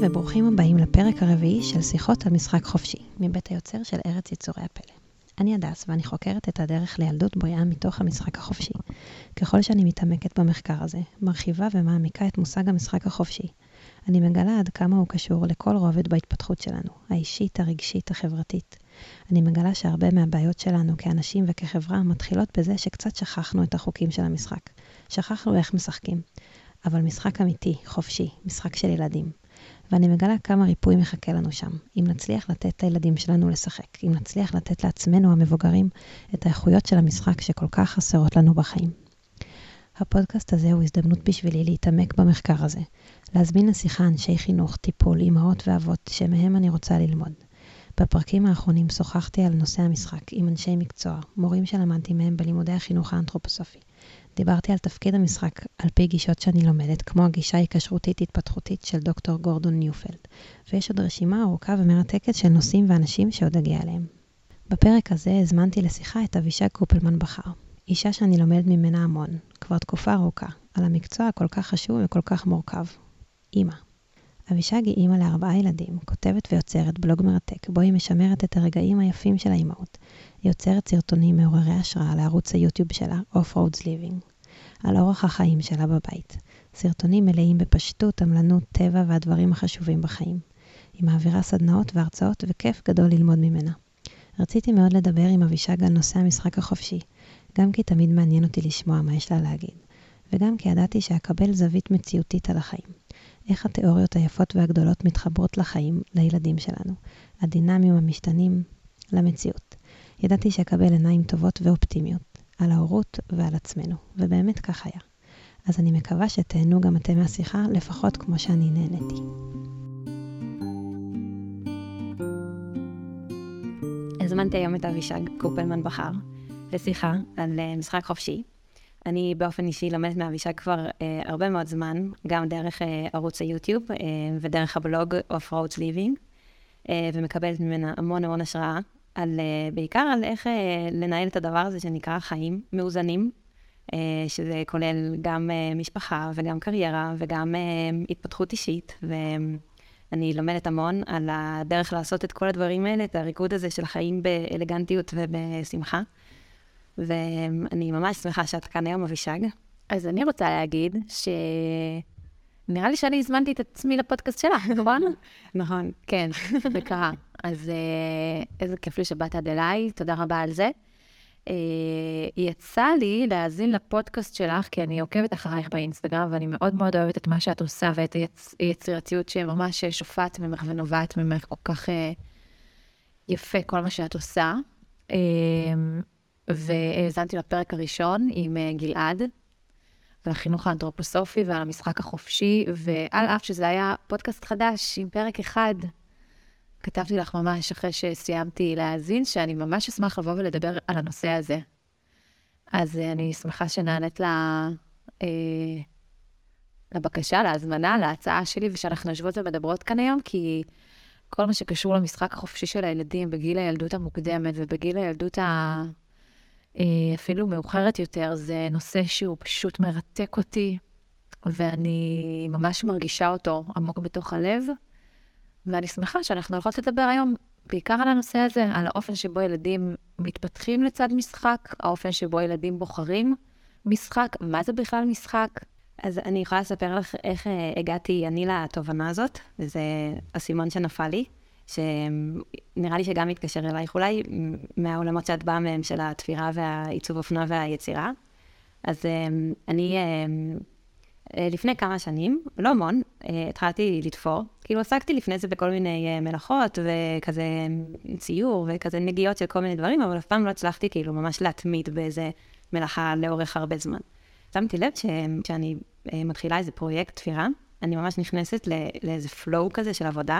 היי וברוכים הבאים לפרק הרביעי של שיחות על משחק חופשי, מבית היוצר של ארץ יצורי הפלא. אני הדס ואני חוקרת את הדרך לילדות בריאה מתוך המשחק החופשי. ככל שאני מתעמקת במחקר הזה, מרחיבה ומעמיקה את מושג המשחק החופשי, אני מגלה עד כמה הוא קשור לכל רובד בהתפתחות שלנו, האישית, הרגשית, החברתית. אני מגלה שהרבה מהבעיות שלנו כאנשים וכחברה מתחילות בזה שקצת שכחנו את החוקים של המשחק. שכחנו איך משחקים. אבל משחק אמיתי, חופשי, משחק של ילדים. ואני מגלה כמה ריפוי מחכה לנו שם, אם נצליח לתת לילדים שלנו לשחק, אם נצליח לתת לעצמנו המבוגרים את האיכויות של המשחק שכל כך חסרות לנו בחיים. הפודקאסט הזה הוא הזדמנות בשבילי להתעמק במחקר הזה, להזמין לשיחה אנשי חינוך, טיפול, אמהות ואבות, שמהם אני רוצה ללמוד. בפרקים האחרונים שוחחתי על נושא המשחק עם אנשי מקצוע, מורים שלמדתי מהם בלימודי החינוך האנתרופוסופי. דיברתי על תפקיד המשחק על פי גישות שאני לומדת, כמו הגישה ההיקשרותית-התפתחותית של דוקטור גורדון ניופלד, ויש עוד רשימה ארוכה ומרתקת של נושאים ואנשים שעוד אגיע אליהם. בפרק הזה הזמנתי לשיחה את אבישג קופלמן בכר, אישה שאני לומדת ממנה המון, כבר תקופה ארוכה, על המקצוע הכל כך חשוב וכל כך מורכב. אימא. אבישג היא אימא לארבעה ילדים, כותבת ויוצרת בלוג מרתק, בו היא משמרת את הרגעים היפים של האימהות. יוצרת סרטונים מעוררי השראה לערוץ היוטיוב שלה, Off-Roads Living, על אורח החיים שלה בבית. סרטונים מלאים בפשטות, עמלנות, טבע והדברים החשובים בחיים. היא מעבירה סדנאות והרצאות וכיף גדול ללמוד ממנה. רציתי מאוד לדבר עם אבישג על נושא המשחק החופשי, גם כי תמיד מעניין אותי לשמוע מה יש לה להגיד, וגם כי ידעתי שאקבל זווית מציאותית על החיים. איך התיאוריות היפות והגדולות מתחברות לחיים, לילדים שלנו, הדינמיים המשתנים, למציאות. ידעתי שאקבל עיניים טובות ואופטימיות, על ההורות ועל עצמנו, ובאמת כך היה. אז אני מקווה שתהנו גם אתם מהשיחה, לפחות כמו שאני נהניתי. הזמנתי היום את אבישג קופלמן בכר לשיחה על אה, משחק חופשי. אני באופן אישי לומדת מאבישג כבר אה, הרבה מאוד זמן, גם דרך אה, ערוץ היוטיוב אה, ודרך הבלוג of roads living, אה, ומקבלת ממנה המון המון השראה, על, אה, בעיקר על איך אה, לנהל את הדבר הזה שנקרא חיים מאוזנים, אה, שזה כולל גם משפחה וגם קריירה וגם התפתחות אישית, ואני לומדת המון על הדרך לעשות את כל הדברים האלה, את הריקוד הזה של חיים באלגנטיות ובשמחה. ואני ממש שמחה שאת כאן היום, אבישג. אז אני רוצה להגיד ש... נראה לי שאני הזמנתי את עצמי לפודקאסט שלך, נכון? נכון. כן, זה קרה. אז אה, איזה כיף לי שבאת עד אליי, תודה רבה על זה. אה, יצא לי להאזין לפודקאסט שלך, כי אני עוקבת אחרייך באינסטגרם, ואני מאוד מאוד אוהבת את מה שאת עושה ואת היצירתיות שממש שופעת ממך ונובעת ממך כל כך אה, יפה, כל מה שאת עושה. והאזנתי לפרק הראשון עם גלעד, ועל החינוך האנתרופוסופי ועל המשחק החופשי, ועל אף שזה היה פודקאסט חדש עם פרק אחד, כתבתי לך ממש אחרי שסיימתי להאזין, שאני ממש אשמח לבוא ולדבר על הנושא הזה. אז אה, אני שמחה שנענית אה, לבקשה, להזמנה, להצעה שלי, ושאנחנו יושבות ומדברות כאן היום, כי כל מה שקשור למשחק החופשי של הילדים בגיל הילדות המוקדמת ובגיל הילדות ה... אה, אפילו מאוחרת יותר, זה נושא שהוא פשוט מרתק אותי, ואני ממש מרגישה אותו עמוק בתוך הלב, ואני שמחה שאנחנו הולכות לדבר היום בעיקר על הנושא הזה, על האופן שבו ילדים מתפתחים לצד משחק, האופן שבו ילדים בוחרים משחק, מה זה בכלל משחק. אז אני יכולה לספר לך איך אה, הגעתי אני לתובנה הזאת, וזה אסימון שנפל לי. שנראה לי שגם מתקשר אלייך, אולי מהעולמות שאת באה מהם, של התפירה והעיצוב אופנוע והיצירה. אז אמ, אני אה, לפני כמה שנים, לא המון, אה, התחלתי לתפור. כאילו עסקתי לפני זה בכל מיני אה, מלאכות וכזה ציור וכזה נגיעות של כל מיני דברים, אבל אף פעם לא הצלחתי כאילו ממש להתמיד באיזה מלאכה לאורך הרבה זמן. שמתי לב שכשאני מתחילה איזה פרויקט תפירה, אני ממש נכנסת לאיזה flow כזה של עבודה,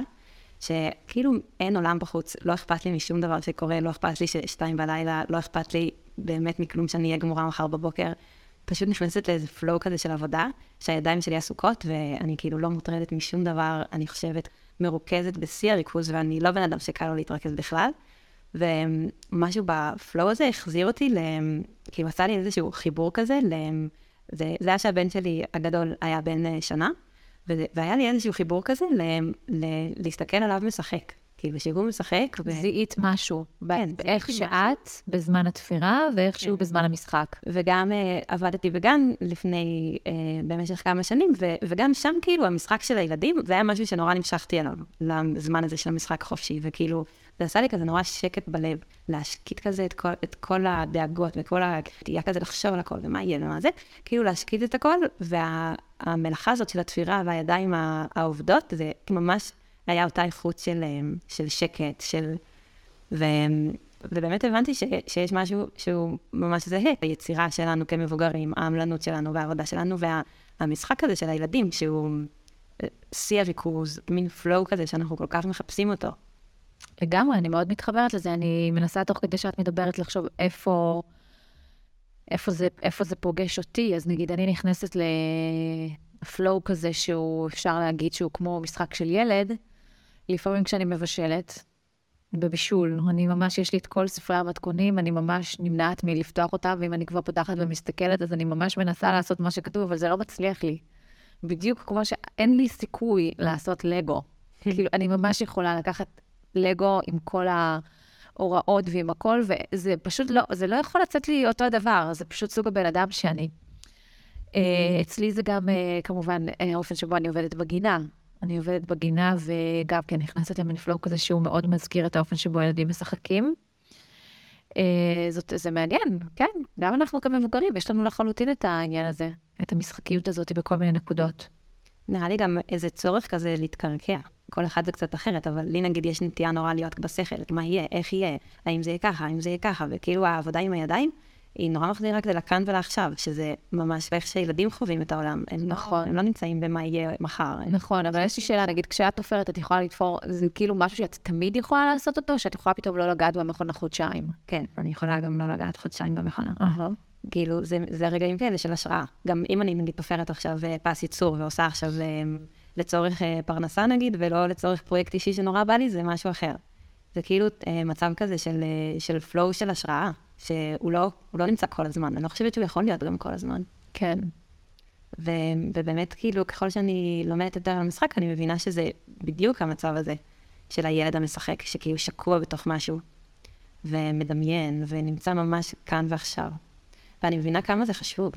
שכאילו אין עולם בחוץ, לא אכפת לי משום דבר שקורה, לא אכפת לי ששתיים בלילה, לא אכפת לי באמת מכלום שאני אהיה גמורה מחר בבוקר. פשוט נכנסת לאיזה פלואו כזה של עבודה, שהידיים שלי עסוקות, ואני כאילו לא מוטרדת משום דבר, אני חושבת, מרוכזת בשיא הריכוז, ואני לא בן אדם שקל לו להתרכז בכלל. ומשהו בפלואו הזה החזיר אותי, ל... כאילו עשה לי איזשהו חיבור כזה, ל... זה, זה היה שהבן שלי הגדול היה בן אה, שנה, והיה לי איזשהו חיבור כזה להסתכל עליו משחק. כאילו, שהוא משחק. ו... זיהית משהו, כן, באיך שאת בזמן התפירה ואיך שהוא כן. בזמן המשחק. וגם uh, עבדתי בגן לפני, uh, במשך כמה שנים, ו- וגם שם, כאילו, המשחק של הילדים, זה היה משהו שנורא נמשכתי אליו, לזמן הזה של המשחק החופשי, וכאילו, זה עשה לי כזה נורא שקט בלב, להשקיט כזה את כל, את כל הדאגות וכל התהייה כזה לחשוב על הכל ומה יהיה ומה זה, כאילו להשקיט את הכל, והמלאכה הזאת של התפירה והידיים העובדות, זה ממש היה אותה איכות של, אה, של שקט, של... ו... ובאמת הבנתי ש, שיש משהו שהוא ממש זהה, היצירה שלנו כמבוגרים, העמלנות שלנו והעבודה שלנו, והמשחק וה, הזה של הילדים, שהוא אה, שיא הריכוז, מין פלואו כזה שאנחנו כל כך מחפשים אותו. לגמרי, אני מאוד מתחברת לזה. אני מנסה תוך כדי שאת מדברת לחשוב איפה, איפה, זה, איפה זה פוגש אותי. אז נגיד, אני נכנסת לפלואו כזה שהוא, אפשר להגיד שהוא כמו משחק של ילד. לפעמים כשאני מבשלת, בבישול, אני ממש, יש לי את כל ספרי המתכונים, אני ממש נמנעת מלפתוח אותם, ואם אני כבר פותחת ומסתכלת, אז אני ממש מנסה לעשות מה שכתוב, אבל זה לא מצליח לי. בדיוק כמו שאין לי סיכוי לעשות לגו. כאילו, אני ממש יכולה לקחת לגו עם כל ההוראות ועם הכל, וזה פשוט לא, זה לא יכול לצאת לי אותו דבר, זה פשוט סוג הבן אדם שאני. אה, אצלי זה גם, אה, כמובן, אה, האופן שבו אני עובדת בגינה. אני עובדת בגינה, וגם כן נכנסת למנפלואו כזה שהוא מאוד מזכיר את האופן שבו ילדים משחקים. זאת, זה מעניין, כן, גם אנחנו כמבוגרים, יש לנו לחלוטין את העניין הזה, את המשחקיות הזאת בכל מיני נקודות. נראה לי גם איזה צורך כזה להתקרקע. כל אחד זה קצת אחרת, אבל לי נגיד יש נטייה נורא להיות בשכל, מה יהיה, איך יהיה, האם זה יהיה ככה, האם זה יהיה ככה, וכאילו העבודה עם הידיים, היא נורא מחזירה כזה לכאן ולעכשיו, שזה ממש איך שילדים חווים את העולם. הם לא- נכון. לא, הם לא נמצאים במה יהיה מחר. נכון, אבל יש לי שאלה, נגיד, כשאת תופרת, את יכולה לתפור, זה כאילו משהו שאת תמיד יכולה לעשות אותו, שאת יכולה פתאום לא לגעת במכונה חודשיים. כן, אני יכולה גם לא לגעת חודשיים במכונה. כאילו, זה, זה רגעים כאלה של השראה. גם אם אני נגיד תופרת עכשיו אה, פס ייצור ועושה עכשיו אה, לצורך אה, פרנסה נגיד, ולא לצורך פרויקט אישי שנורא בא לי, זה משהו אחר. זה כאילו מצב כזה של, של flow של השראה, שהוא לא, לא נמצא כל הזמן. אני לא חושבת שהוא יכול להיות גם כל הזמן. כן. ו, ובאמת, כאילו, ככל שאני לומדת יותר על המשחק, אני מבינה שזה בדיוק המצב הזה של הילד המשחק, שכאילו שקוע בתוך משהו, ומדמיין, ונמצא ממש כאן ועכשיו. ואני מבינה כמה זה חשוב.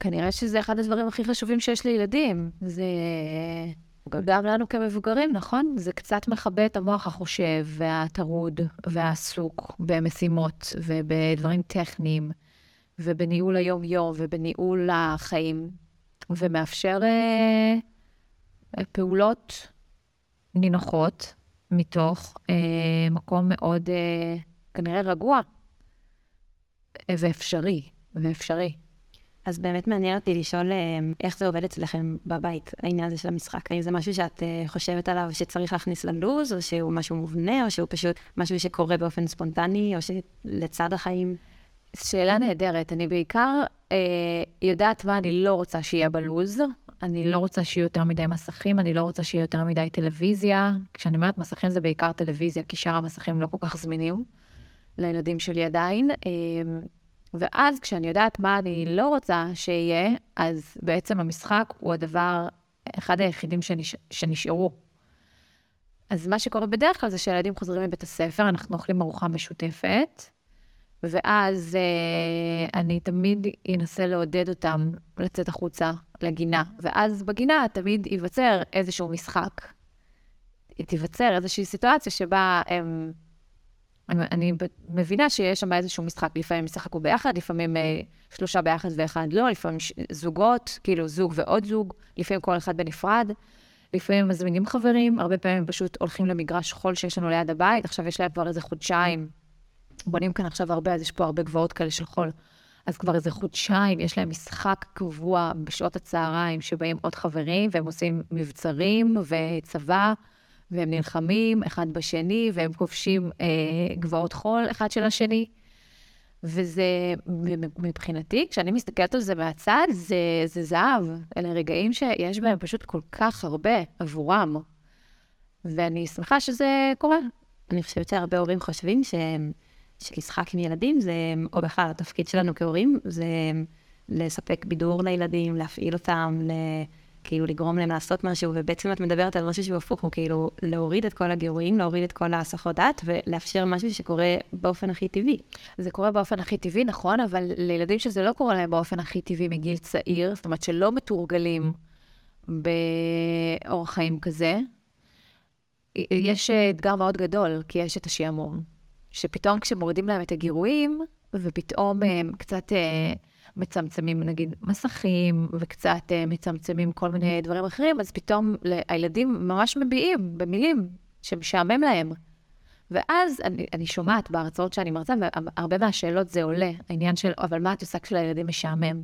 כנראה שזה אחד הדברים הכי חשובים שיש לילדים. זה גם לנו כמבוגרים, נכון? זה קצת מכבה את המוח החושב והטרוד והעסוק במשימות ובדברים טכניים ובניהול היום-יום ובניהול החיים, ומאפשר אה, פעולות נינוחות מתוך אה, מקום מאוד אה, כנראה רגוע ואפשרי, ואפשרי. אז באמת מעניין אותי לשאול אה, איך זה עובד אצלכם בבית, העניין הזה של המשחק. האם זה משהו שאת אה, חושבת עליו שצריך להכניס ללוז, או שהוא משהו מובנה, או שהוא פשוט משהו שקורה באופן ספונטני, או שלצד החיים? שאלה נהדרת. אני בעיקר אה, יודעת מה אני לא רוצה שיהיה בלוז. אני לא רוצה שיהיו יותר מדי מסכים, אני לא רוצה שיהיה יותר מדי טלוויזיה. כשאני אומרת מסכים זה בעיקר טלוויזיה, כי שאר המסכים לא כל כך זמינים לילדים שלי עדיין. אה, ואז כשאני יודעת מה אני לא רוצה שיהיה, אז בעצם המשחק הוא הדבר, אחד היחידים שנש... שנשארו. אז מה שקורה בדרך כלל זה שהילדים חוזרים מבית הספר, אנחנו אוכלים ארוחה משותפת, ואז אה, אני תמיד אנסה לעודד אותם לצאת החוצה לגינה, ואז בגינה תמיד ייווצר איזשהו משחק. תיווצר איזושהי סיטואציה שבה הם... אני, מבינה שיש שם איזשהו משחק, לפעמים ישחקו ביחד, לפעמים אה, שלושה ביחד ואחד לא, לפעמים ש... זוגות, כאילו זוג ועוד זוג, לפעמים כל אחד בנפרד, לפעמים מזמינים חברים, הרבה פעמים פשוט הולכים למגרש חול שיש לנו ליד הבית, עכשיו יש להם כבר איזה חודשיים, בונים כאן עכשיו הרבה, אז יש פה הרבה גבעות כאלה של חול. אז כבר איזה חודשיים יש להם משחק קבוע בשעות הצהריים, שבאים עוד חברים, והם עושים מבצרים וצבא. והם נלחמים אחד בשני, והם כובשים אה, גבעות חול אחד של השני. וזה, מבחינתי, כשאני מסתכלת על זה מהצד, זה, זה זהב. אלה רגעים שיש בהם פשוט כל כך הרבה עבורם. ואני שמחה שזה קורה. אני חושבת שהרבה הורים חושבים ש... שלשחק עם ילדים זה, או בכלל, התפקיד שלנו כהורים, זה לספק בידור לילדים, להפעיל אותם, ל... כאילו לגרום להם לעשות משהו, ובעצם את מדברת על משהו שהוא הפוך, הוא כאילו להוריד את כל הגירויים, להוריד את כל ההסחות דעת, ולאפשר משהו שקורה באופן הכי טבעי. זה קורה באופן הכי טבעי, נכון, אבל לילדים שזה לא קורה להם באופן הכי טבעי מגיל צעיר, זאת אומרת שלא מתורגלים באורח חיים כזה, יש אתגר מאוד גדול, כי יש את השעמום. שפתאום כשמורידים להם את הגירויים, ופתאום הם קצת אה, מצמצמים, נגיד, מסכים, וקצת אה, מצמצמים כל מיני דברים אחרים, אז פתאום הילדים ממש מביעים במילים שמשעמם להם. ואז אני, אני שומעת בהרצאות שאני מרצה, והרבה מהשאלות זה עולה, העניין של, אבל מה את עושה כשלילדים משעמם?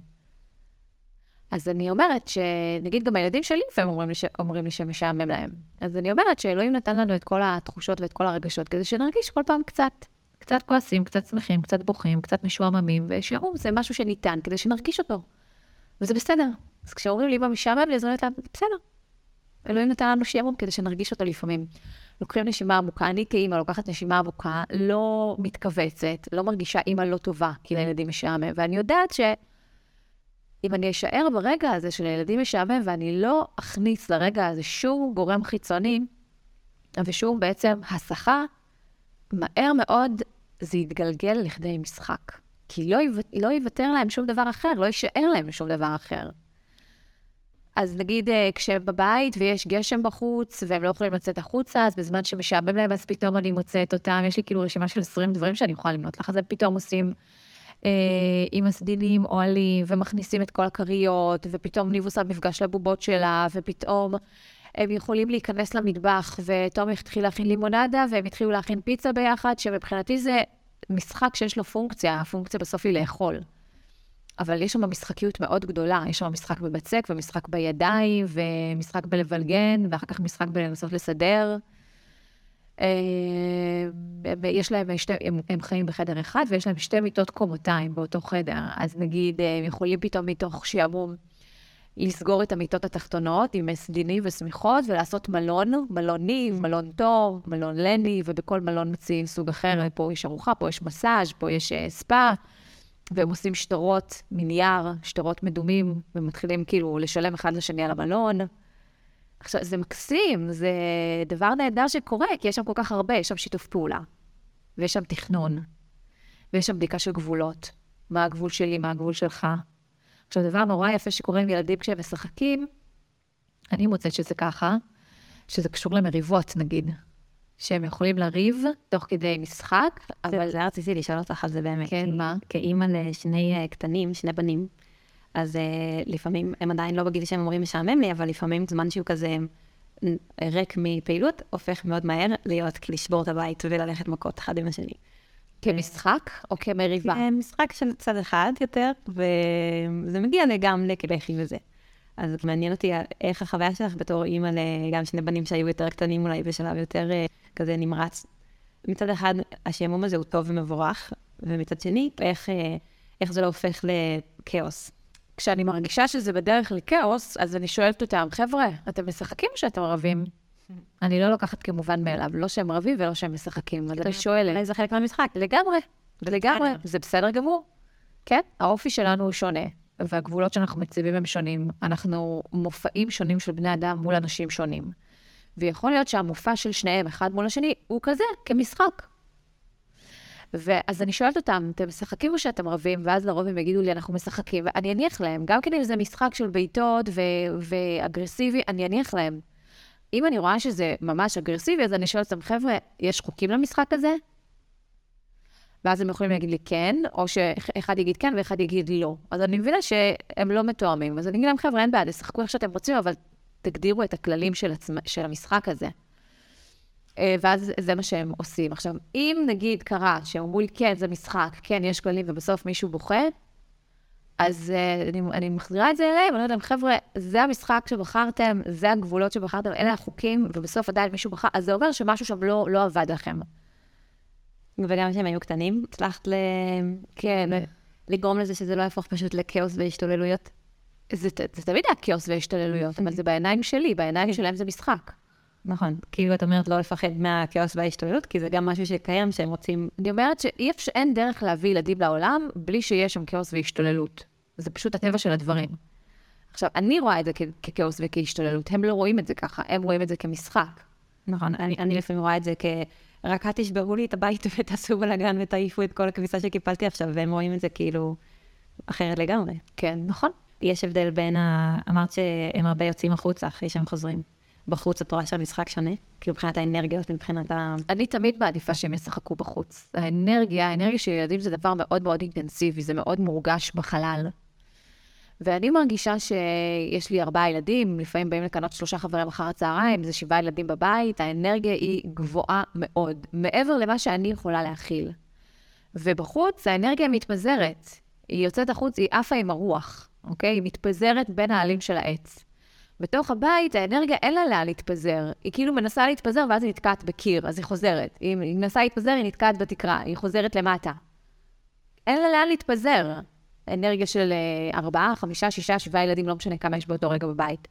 אז אני אומרת שנגיד גם הילדים שלי לפעמים אומרים לי, ש... אומרים לי שמשעמם להם. אז אני אומרת שאלוהים נתן לנו את כל התחושות ואת כל הרגשות כדי שנרגיש כל פעם קצת. קצת כועסים, קצת שמחים, קצת בוכים, קצת משועממים, ושעמום זה משהו שניתן כדי שנרגיש אותו. וזה בסדר. אז כשאומרים לי, אמא משעמם לי, אז אני אומרת להם, בסדר. אלוהים נתן לנו שעמום כדי שנרגיש אותו לפעמים. לוקחים נשימה עמוקה, אני כאימא לוקחת נשימה עמוקה, לא מתכווצת, לא מרגישה אימא לא טובה, כי לילדים משעמם, ואני יודעת ש... אם אני אשאר ברגע הזה של הילדים משעמם, ואני לא אכניס לרגע הזה שום גורם חיצוני, ושום בעצם הסחה, מהר מאוד זה יתגלגל לכדי משחק. כי לא, יו... לא יוותר להם שום דבר אחר, לא יישאר להם שום דבר אחר. אז נגיד אה, כשהם בבית ויש גשם בחוץ, והם לא יכולים לצאת החוצה, אז בזמן שמשעמם להם, אז פתאום אני מוצאת אותם, יש לי כאילו רשימה של 20 דברים שאני יכולה למנות לך, אז הם פתאום עושים אה, עם הסדינים אוהלים, ומכניסים את כל הכריות, ופתאום ניב עושה מפגש לבובות שלה, ופתאום הם יכולים להיכנס למטבח, ותום התחיל להכין לימונדה, והם התחילו להכין פיצה ביחד, שמבחינתי זה משחק שיש לו פונקציה, הפונקציה בסוף היא לאכול. אבל יש שם משחקיות מאוד גדולה, יש שם משחק בבצק, ומשחק בידיים, ומשחק בלבלגן, ואחר כך משחק בלנסות לסדר. אה, יש להם שתי, הם, הם חיים בחדר אחד, ויש להם שתי מיטות קומותיים באותו חדר. אז נגיד, הם יכולים פתאום מתוך שעמום לסגור את המיטות התחתונות עם סדינים ושמיכות, ולעשות מלון, ניב, מלון טוב, מלון לני, ובכל מלון מציעים סוג אחר, פה יש ארוחה, פה יש מסאז', פה יש uh, ספא, והם עושים שטרות מנייר, שטרות מדומים, ומתחילים כאילו לשלם אחד לשני על המלון. עכשיו, זה מקסים, זה דבר נהדר שקורה, כי יש שם כל כך הרבה, יש שם שיתוף פעולה, ויש שם תכנון, ויש שם בדיקה של גבולות. מה הגבול שלי, מה הגבול שלך. עכשיו, דבר נורא יפה שקורה עם ילדים כשהם משחקים, אני מוצאת שזה ככה, שזה קשור למריבות, נגיד. שהם יכולים לריב תוך כדי משחק, אבל... זה רציתי לשאול אותך על זה באמת. כן, מה? כאימא לשני אה, קטנים, שני בנים, אז uh, לפעמים, הם עדיין לא בגיל שהם אומרים משעמם לי, אבל לפעמים זמן שהוא כזה ריק מפעילות, הופך מאוד מהר להיות לשבור את הבית וללכת מכות אחד עם השני. כמשחק או כמריבה? משחק של צד אחד יותר, וזה מגיע גם לכלכי וזה. אז מעניין אותי איך החוויה שלך בתור אימא לגם שני בנים שהיו יותר קטנים אולי בשלב יותר uh, כזה נמרץ. מצד אחד, השעמום הזה הוא טוב ומבורך, ומצד שני, איך, uh, איך זה לא הופך לכאוס. כשאני מרגישה שזה בדרך לכאוס, אז אני שואלת אותם, חבר'ה, אתם משחקים או שאתם רבים? אני לא לוקחת כמובן מאליו, לא שהם רבים ולא שהם משחקים, אבל אני שואלת. זה חלק מהמשחק. לגמרי, לגמרי, זה בסדר גמור. כן, האופי שלנו הוא שונה, והגבולות שאנחנו מציבים הם שונים. אנחנו מופעים שונים של בני אדם מול אנשים שונים. ויכול להיות שהמופע של שניהם, אחד מול השני, הוא כזה, כמשחק. ואז אני שואלת אותם, אתם משחקים או שאתם רבים? ואז לרוב הם יגידו לי, אנחנו משחקים, ואני אניח להם, גם כן אם זה משחק של בעיטות ו- ואגרסיבי, אני אניח להם. אם אני רואה שזה ממש אגרסיבי, אז אני שואלת אותם, חבר'ה, יש חוקים למשחק הזה? ואז הם יכולים להגיד לי כן, או שאחד יגיד כן ואחד יגיד לא. אז אני מבינה שהם לא מתואמים. אז אני אגיד להם, חבר'ה, אין בעיה, תשחקו איך שאתם רוצים, אבל תגדירו את הכללים של, עצמ... של המשחק הזה. אה, ואז זה מה שהם עושים. עכשיו, אם נגיד קרה שהם אמרו לי, כן, זה משחק, כן, יש כללים, ובסוף מישהו בוכה, אז uh, אני, אני מחזירה את זה אליהם, אני אומרת להם, חבר'ה, זה המשחק שבחרתם, זה הגבולות שבחרתם, אלה החוקים, ובסוף עדיין מישהו בחר, אז זה אומר שמשהו שם לא, לא עבד לכם. וגם כשהם היו קטנים, הצלחת ל... כן. לגרום לזה שזה לא יהפוך פשוט לכאוס והשתוללויות? זה, זה תמיד היה כאוס והשתוללויות, אבל זה בעיניים שלי, בעיניים. שלהם זה משחק. נכון. כאילו את אומרת לא לפחד מהכאוס וההשתוללות, כי זה גם משהו שקיים שהם רוצים... אני אומרת שאין דרך להביא ילדים לעולם בלי שיש שם כאוס והשתוללות. זה פשוט הטבע של הדברים. עכשיו, אני רואה את זה כ- ככאוס וכהשתוללות, הם לא רואים את זה ככה, הם רואים את זה כמשחק. נכון, אני, אני לפעמים רואה את זה כ... רק אל תשברו לי את הבית ותעשו בלאגן ותעיפו את כל הכביסה שקיפלתי עכשיו, והם רואים את זה כאילו אחרת לגמרי. כן, נכון. יש הבדל בין ה... אמרת שהם הרבה יוצאים החוצה אחרי שהם חוזרים. בחוץ את רואה שהמשחק שונה? כאילו מבחינת האנרגיות, מבחינת ה... אני תמיד מעדיפה שהם ישחקו בחוץ. האנרגיה, האנרגיה של ילדים זה דבר מאוד מאוד אינטנסיבי, זה מאוד מורגש בחלל. ואני מרגישה שיש לי ארבעה ילדים, לפעמים באים לקנות שלושה חברים אחר הצהריים, זה שבעה ילדים בבית, האנרגיה היא גבוהה מאוד, מעבר למה שאני יכולה להכיל. ובחוץ האנרגיה מתפזרת. היא יוצאת החוץ, היא עפה עם הרוח, אוקיי? היא מתפזרת בין העלים של העץ. בתוך הבית, האנרגיה אין לה לאן להתפזר. היא כאילו מנסה להתפזר ואז היא נתקעת בקיר, אז היא חוזרת. היא מנסה להתפזר, היא נתקעת בתקרה, היא חוזרת למטה. אין לה לאן להתפזר. אנרגיה של אה, ארבעה, חמישה, שישה, שבעה ילדים, לא משנה כמה יש באותו רגע בבית.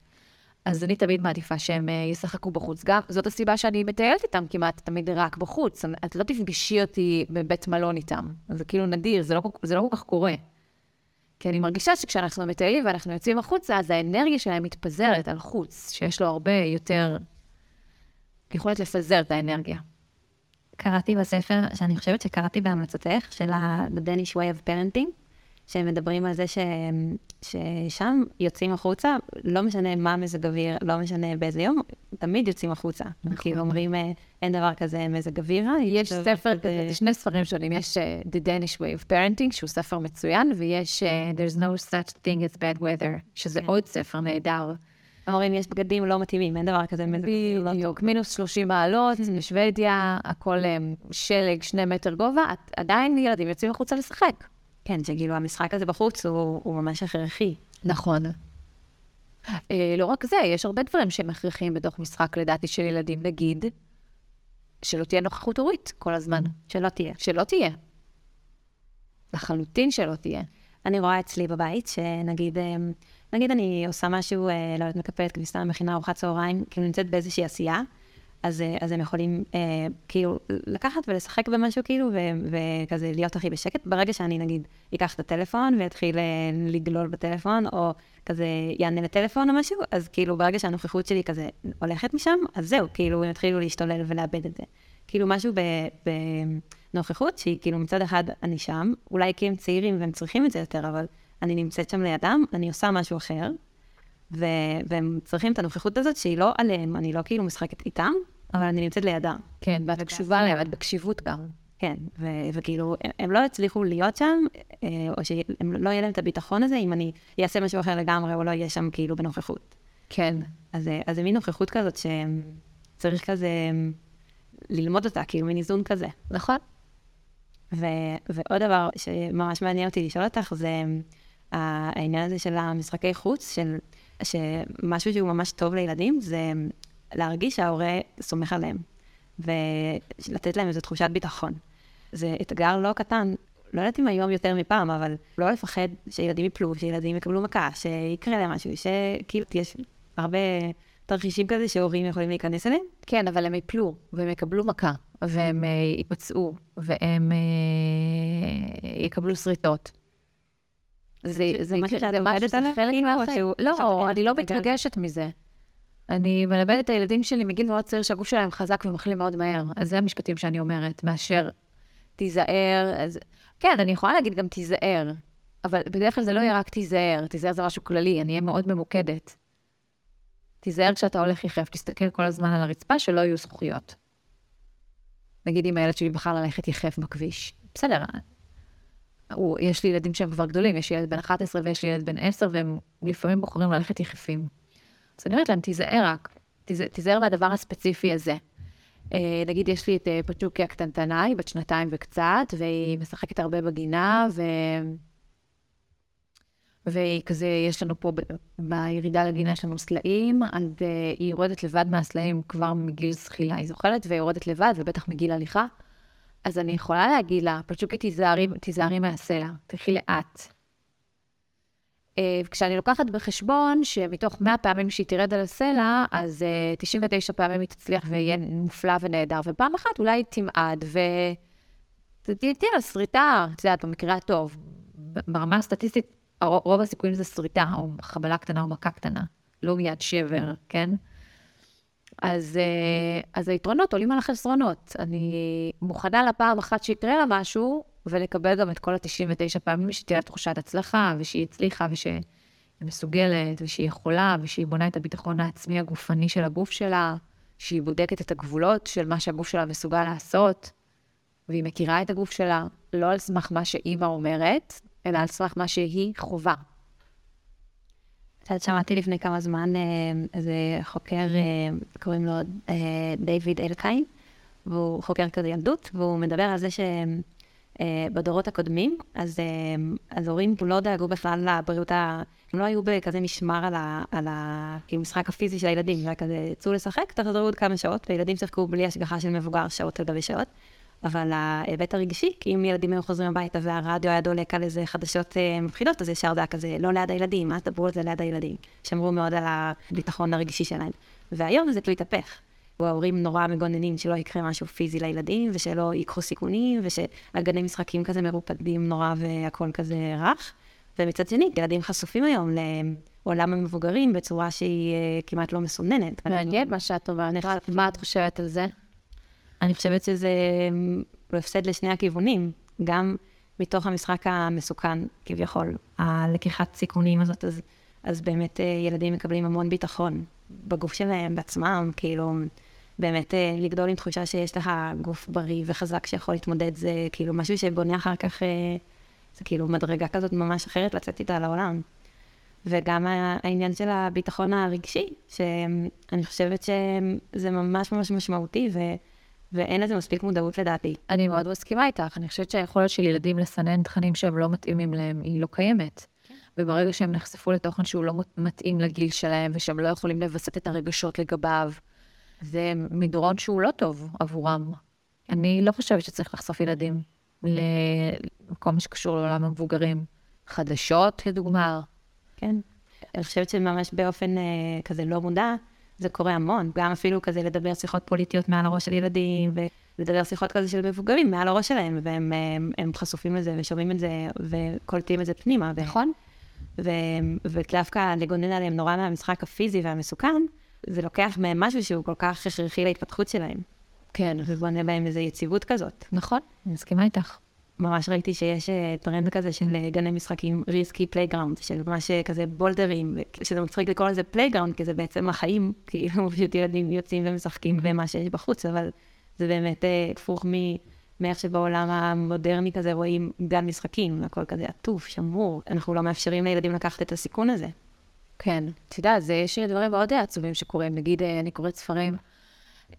אז אני תמיד מעדיפה שהם אה, ישחקו בחוץ. גם, זאת הסיבה שאני מטיילת איתם כמעט תמיד רק בחוץ. את לא תפגשי אותי בבית מלון איתם. זה כאילו נדיר, זה לא, זה לא כל כך קורה. כי אני מרגישה שכשאנחנו מטיילים ואנחנו יוצאים החוצה, אז האנרגיה שלהם מתפזרת על חוץ, שיש לו הרבה יותר יכולת לפזר את האנרגיה. קראתי בספר, שאני חושבת שקראתי בהמלצתך, של ה- The Danish Way of Parenting, שהם מדברים על זה ש... ששם יוצאים החוצה, לא משנה מה מזג אוויר, לא משנה באיזה יום, תמיד יוצאים החוצה. נכון. כאילו אומרים, אה, אין דבר כזה מזג אוויר רע. יש ספר, אה, זה שני ספרים שונים, יש אה, The Danish Way of Parenting, שהוא ספר מצוין, ויש אה, There's no such thing as bad weather, שזה כן. עוד ספר נהדר. אומרים, יש בגדים לא מתאימים, אין דבר כזה מזג אוויר לא. בדיוק, מינוס 30 מעלות, בשוודיה, הכל אה, שלג, שני מטר גובה, עדיין ילדים יוצאים החוצה לשחק. כן, שכאילו המשחק הזה בחוץ הוא, הוא ממש הכרחי. נכון. אה, לא רק זה, יש הרבה דברים שהם הכרחיים בתוך משחק, לדעתי, של ילדים. נגיד, שלא תהיה נוכחות הורית כל הזמן. שלא תהיה. שלא תהיה. לחלוטין שלא תהיה. אני רואה אצלי בבית, שנגיד, אה, נגיד אני עושה משהו, אה, לא יודעת, מקפלת כביסה, מכינה ארוחת צהריים, כאילו נמצאת באיזושהי עשייה, אז, אה, אז הם יכולים אה, כאילו לקחת ולשחק במשהו כאילו, ו- וכזה להיות הכי בשקט. ברגע שאני נגיד אקח את הטלפון ויתחיל אה, לגלול בטלפון, או כזה יענה לטלפון או משהו, אז כאילו ברגע שהנוכחות שלי כזה הולכת משם, אז זהו, כאילו הם יתחילו להשתולל ולאבד את זה. כאילו משהו בנוכחות, שהיא כאילו מצד אחד אני שם, אולי כי הם צעירים והם צריכים את זה יותר, אבל אני נמצאת שם לידם, אני עושה משהו אחר, ו- והם צריכים את הנוכחות הזאת שהיא לא עליהם, אני לא כאילו משחקת איתם, אבל אני נמצאת לידם. כן, ואת קשובה להם, את בקשיבות גם. כן, ו- וכאילו, הם, הם לא יצליחו להיות שם, אה, או שלא יהיה להם את הביטחון הזה, אם אני אעשה משהו אחר לגמרי, או לא אהיה שם כאילו בנוכחות. כן. אז, אה, אז זה מין נוכחות כזאת שצריך כזה ללמוד אותה, כאילו מין איזון כזה. נכון. ו, ועוד דבר שממש מעניין אותי לשאול אותך, זה ה- העניין הזה של המשחקי חוץ, של שמשהו שהוא ממש טוב לילדים, זה להרגיש שההורה סומך עליהם, ולתת להם איזו תחושת ביטחון. זה אתגר לא קטן, לא יודעת אם היום יותר מפעם, אבל לא לפחד שילדים יפלו, שילדים יקבלו מכה, שיקרה להם משהו, שכאילו יש הרבה תרחישים כזה שהורים יכולים להיכנס אליהם. כן, אבל הם יפלו, והם יקבלו מכה, והם אה, ייפצעו, והם אה, יקבלו שריטות. זה, זה משהו שאת זה עובדת זה עליו, חלק כאילו, או מהחיים. שהוא- לא, אני לא. מתרגשת מזה. אני מלמדת את הילדים שלי מגיל מאוד צעיר שהגוף שלהם חזק ומחלים מאוד מהר. אז זה המשפטים שאני אומרת, מאשר תיזהר. אז... כן, אני יכולה להגיד גם תיזהר, אבל בדרך כלל זה לא יהיה רק תיזהר, תיזהר זה משהו כללי, אני אהיה מאוד ממוקדת. תיזהר כשאתה הולך יחף, תסתכל כל הזמן על הרצפה, שלא יהיו זכוכיות. נגיד אם הילד שלי בחר ללכת יחף בכביש. בסדר, הוא, יש לי ילדים שהם כבר גדולים, יש לי ילד בן 11 ויש לי ילד בן 10, והם לפעמים בוחרים ללכת יחפים. אז אני אומרת להם, תיזהר רק, תיזהר, מהדבר הספציפי הזה. אה, נגיד, יש לי את אה, פצ'וקי הקטנטנה, היא בת שנתיים וקצת, והיא משחקת הרבה בגינה, ו... והיא כזה, יש לנו פה, ב- בירידה לגינה יש לנו סלעים, אז uh, היא יורדת לבד מהסלעים כבר מגיל זחילה, היא זוחלת והיא יורדת לבד, ובטח מגיל הליכה. אז אני יכולה להגיד לה, פצ'וקי תיזהרי מהסלע, תלכי לאט. Uh, כשאני לוקחת בחשבון שמתוך 100 פעמים שהיא תרד על הסלע, אז uh, 99 פעמים היא תצליח ויהיה מופלא ונהדר, ופעם אחת אולי היא תמעד, ו... תהיה לה שריטה, את יודעת, במקרה הטוב. ברמה הסטטיסטית, רוב הסיכויים זה שריטה, או חבלה קטנה או מכה קטנה, לא מיד שבר, כן? אז, אה, אז היתרונות עולים על החסרונות. אני מוכנה לפעם אחת שיקרה לה משהו, ולקבל גם את כל ה-99 פעמים שתהיה תחושת הצלחה, ושהיא הצליחה, ושהיא מסוגלת, ושהיא יכולה, ושהיא בונה את הביטחון העצמי הגופני של הגוף שלה, שהיא בודקת את הגבולות של מה שהגוף שלה מסוגל לעשות, והיא מכירה את הגוף שלה, לא על סמך מה שאימא אומרת, אלא על סמך מה שהיא חובה. את שמעתי לפני כמה זמן אה, איזה חוקר, אה, קוראים לו אה, דיוויד אלקאי, והוא חוקר כזה ילדות, והוא מדבר על זה שבדורות הקודמים, אז, אז הורים לא דאגו בכלל לבריאות ה... הם לא היו בכזה משמר על, ה, על ה, כאילו הפיזי של הילדים, זה היה כזה, צאו לשחק, תחזרו עוד כמה שעות, וילדים שיחקו בלי השגחה של מבוגר שעות על גבי שעות. אבל ההיבט הרגשי, כי אם ילדים היו חוזרים הביתה והרדיו היה דולק על איזה חדשות אה, מפחידות, אז ישר זה היה כזה, לא ליד הילדים, אל תדברו על זה ליד הילדים. שמרו מאוד על הביטחון הרגשי שלהם. והיום זה כאילו התהפך. ההורים נורא מגוננים שלא יקרה משהו פיזי לילדים, ושלא ייקחו סיכונים, ושהגני משחקים כזה מרופדים נורא והכל כזה רך. ומצד שני, ילדים חשופים היום לעולם המבוגרים בצורה שהיא uh, כמעט לא מסוננת. מעניין מה שאת אומרת. מה את חושבת על זה? אני חושבת שזה הפסד לשני הכיוונים, גם מתוך המשחק המסוכן, כביכול, הלקיחת סיכונים הזאת, אז, אז באמת אה, ילדים מקבלים המון ביטחון בגוף שלהם, בעצמם, כאילו, באמת אה, לגדול עם תחושה שיש לך גוף בריא וחזק שיכול להתמודד, זה כאילו משהו שבונה אחר כך, אה, זה כאילו מדרגה כזאת ממש אחרת לצאת איתה לעולם. וגם העניין של הביטחון הרגשי, שאני חושבת שזה ממש ממש משמעותי, ו... ואין לזה מספיק מודעות לדעתי. אני מאוד מסכימה איתך, אני חושבת שהיכולת של ילדים לסנן תכנים שהם לא מתאימים להם, היא לא קיימת. וברגע שהם נחשפו לתוכן שהוא לא מתאים לגיל שלהם, ושהם לא יכולים לווסת את הרגשות לגביו, זה מדרון שהוא לא טוב עבורם. אני לא חושבת שצריך לחשוף ילדים לכל מה שקשור לעולם המבוגרים. חדשות, לדוגמה. כן. אני חושבת שממש באופן אה, כזה לא מודע, זה קורה המון, גם אפילו כזה לדבר שיחות פוליטיות מעל הראש של ילדים, ולדבר שיחות כזה של מבוגרים מעל הראש שלהם, והם הם, הם חשופים לזה ושומעים את זה וקולטים את זה פנימה. נכון. ודווקא לגונן עליהם נורא מהמשחק הפיזי והמסוכן, זה לוקח מהם משהו שהוא כל כך הכרחי להתפתחות שלהם. כן. ובונה בהם איזו יציבות כזאת. נכון, אני מסכימה איתך. ממש ראיתי שיש אה, טרנד כזה של אה, גני משחקים risky playground, של ממש אה, כזה בולדרים, שזה מצחיק לקרוא לזה playground, כי זה בעצם החיים, כאילו פשוט ילדים יוצאים ומשחקים במה שיש בחוץ, אבל זה באמת הפוך מאיך שבעולם המודרני כזה רואים גן משחקים, הכל כזה עטוף, שמור, אנחנו לא מאפשרים לילדים לקחת את הסיכון הזה. כן, את יודעת, יש דברים מאוד עצובים שקורים, נגיד, אני קוראת ספרים.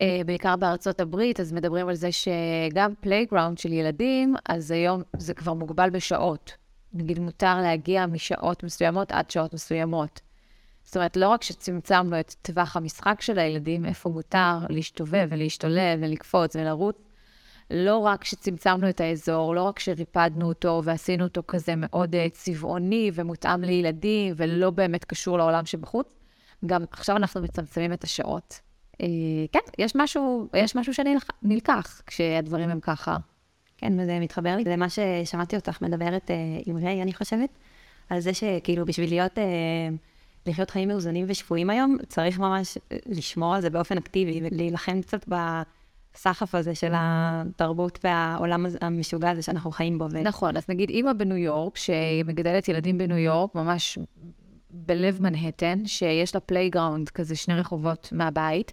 אה, בעיקר בארצות הברית, אז מדברים על זה שגם playground של ילדים, אז היום זה כבר מוגבל בשעות. נגיד, מותר להגיע משעות מסוימות עד שעות מסוימות. זאת אומרת, לא רק שצמצמנו את טווח המשחק של הילדים, איפה מותר להשתובב ולהשתולל ולקפוץ ולרוץ, לא רק שצמצמנו את האזור, לא רק שריפדנו אותו ועשינו אותו כזה מאוד uh, צבעוני ומותאם לילדים ולא באמת קשור לעולם שבחוץ, גם עכשיו אנחנו מצמצמים את השעות. אה, כן, יש משהו, יש משהו שנלקח כשהדברים הם ככה. כן, וזה מתחבר לי למה ששמעתי אותך מדברת אה, עם ריי, אני חושבת, על זה שכאילו בשביל להיות, אה, לחיות חיים מאוזנים ושפויים היום, צריך ממש לשמור על זה באופן אקטיבי ולהילחם קצת בסחף הזה של התרבות והעולם המשוגע הזה שאנחנו חיים בו. נכון, אז נגיד אימא בניו יורק, שמגדלת ילדים בניו יורק, ממש בלב מנהטן, שיש לה playground כזה שני רחובות מהבית,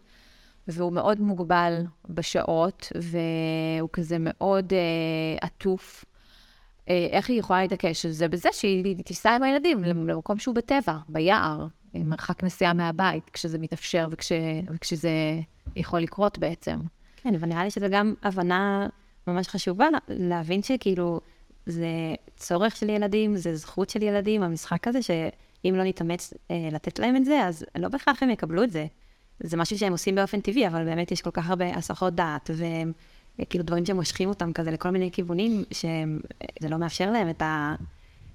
והוא מאוד מוגבל בשעות, והוא כזה מאוד uh, עטוף. Uh, איך היא יכולה להתעקש על זה? בזה שהיא תיסע עם הילדים למקום שהוא בטבע, ביער, עם מרחק נסיעה מהבית, כשזה מתאפשר וכש, וכשזה יכול לקרות בעצם. כן, אבל נראה לי שזו גם הבנה ממש חשובה להבין שכאילו, זה צורך של ילדים, זה זכות של ילדים, המשחק הזה, שאם לא נתאמץ אה, לתת להם את זה, אז לא בהכרח הם יקבלו את זה. זה משהו שהם עושים באופן טבעי, אבל באמת יש כל כך הרבה הסחות דעת, וכאילו דברים שמושכים אותם כזה לכל מיני כיוונים, שזה לא מאפשר להם את, ה,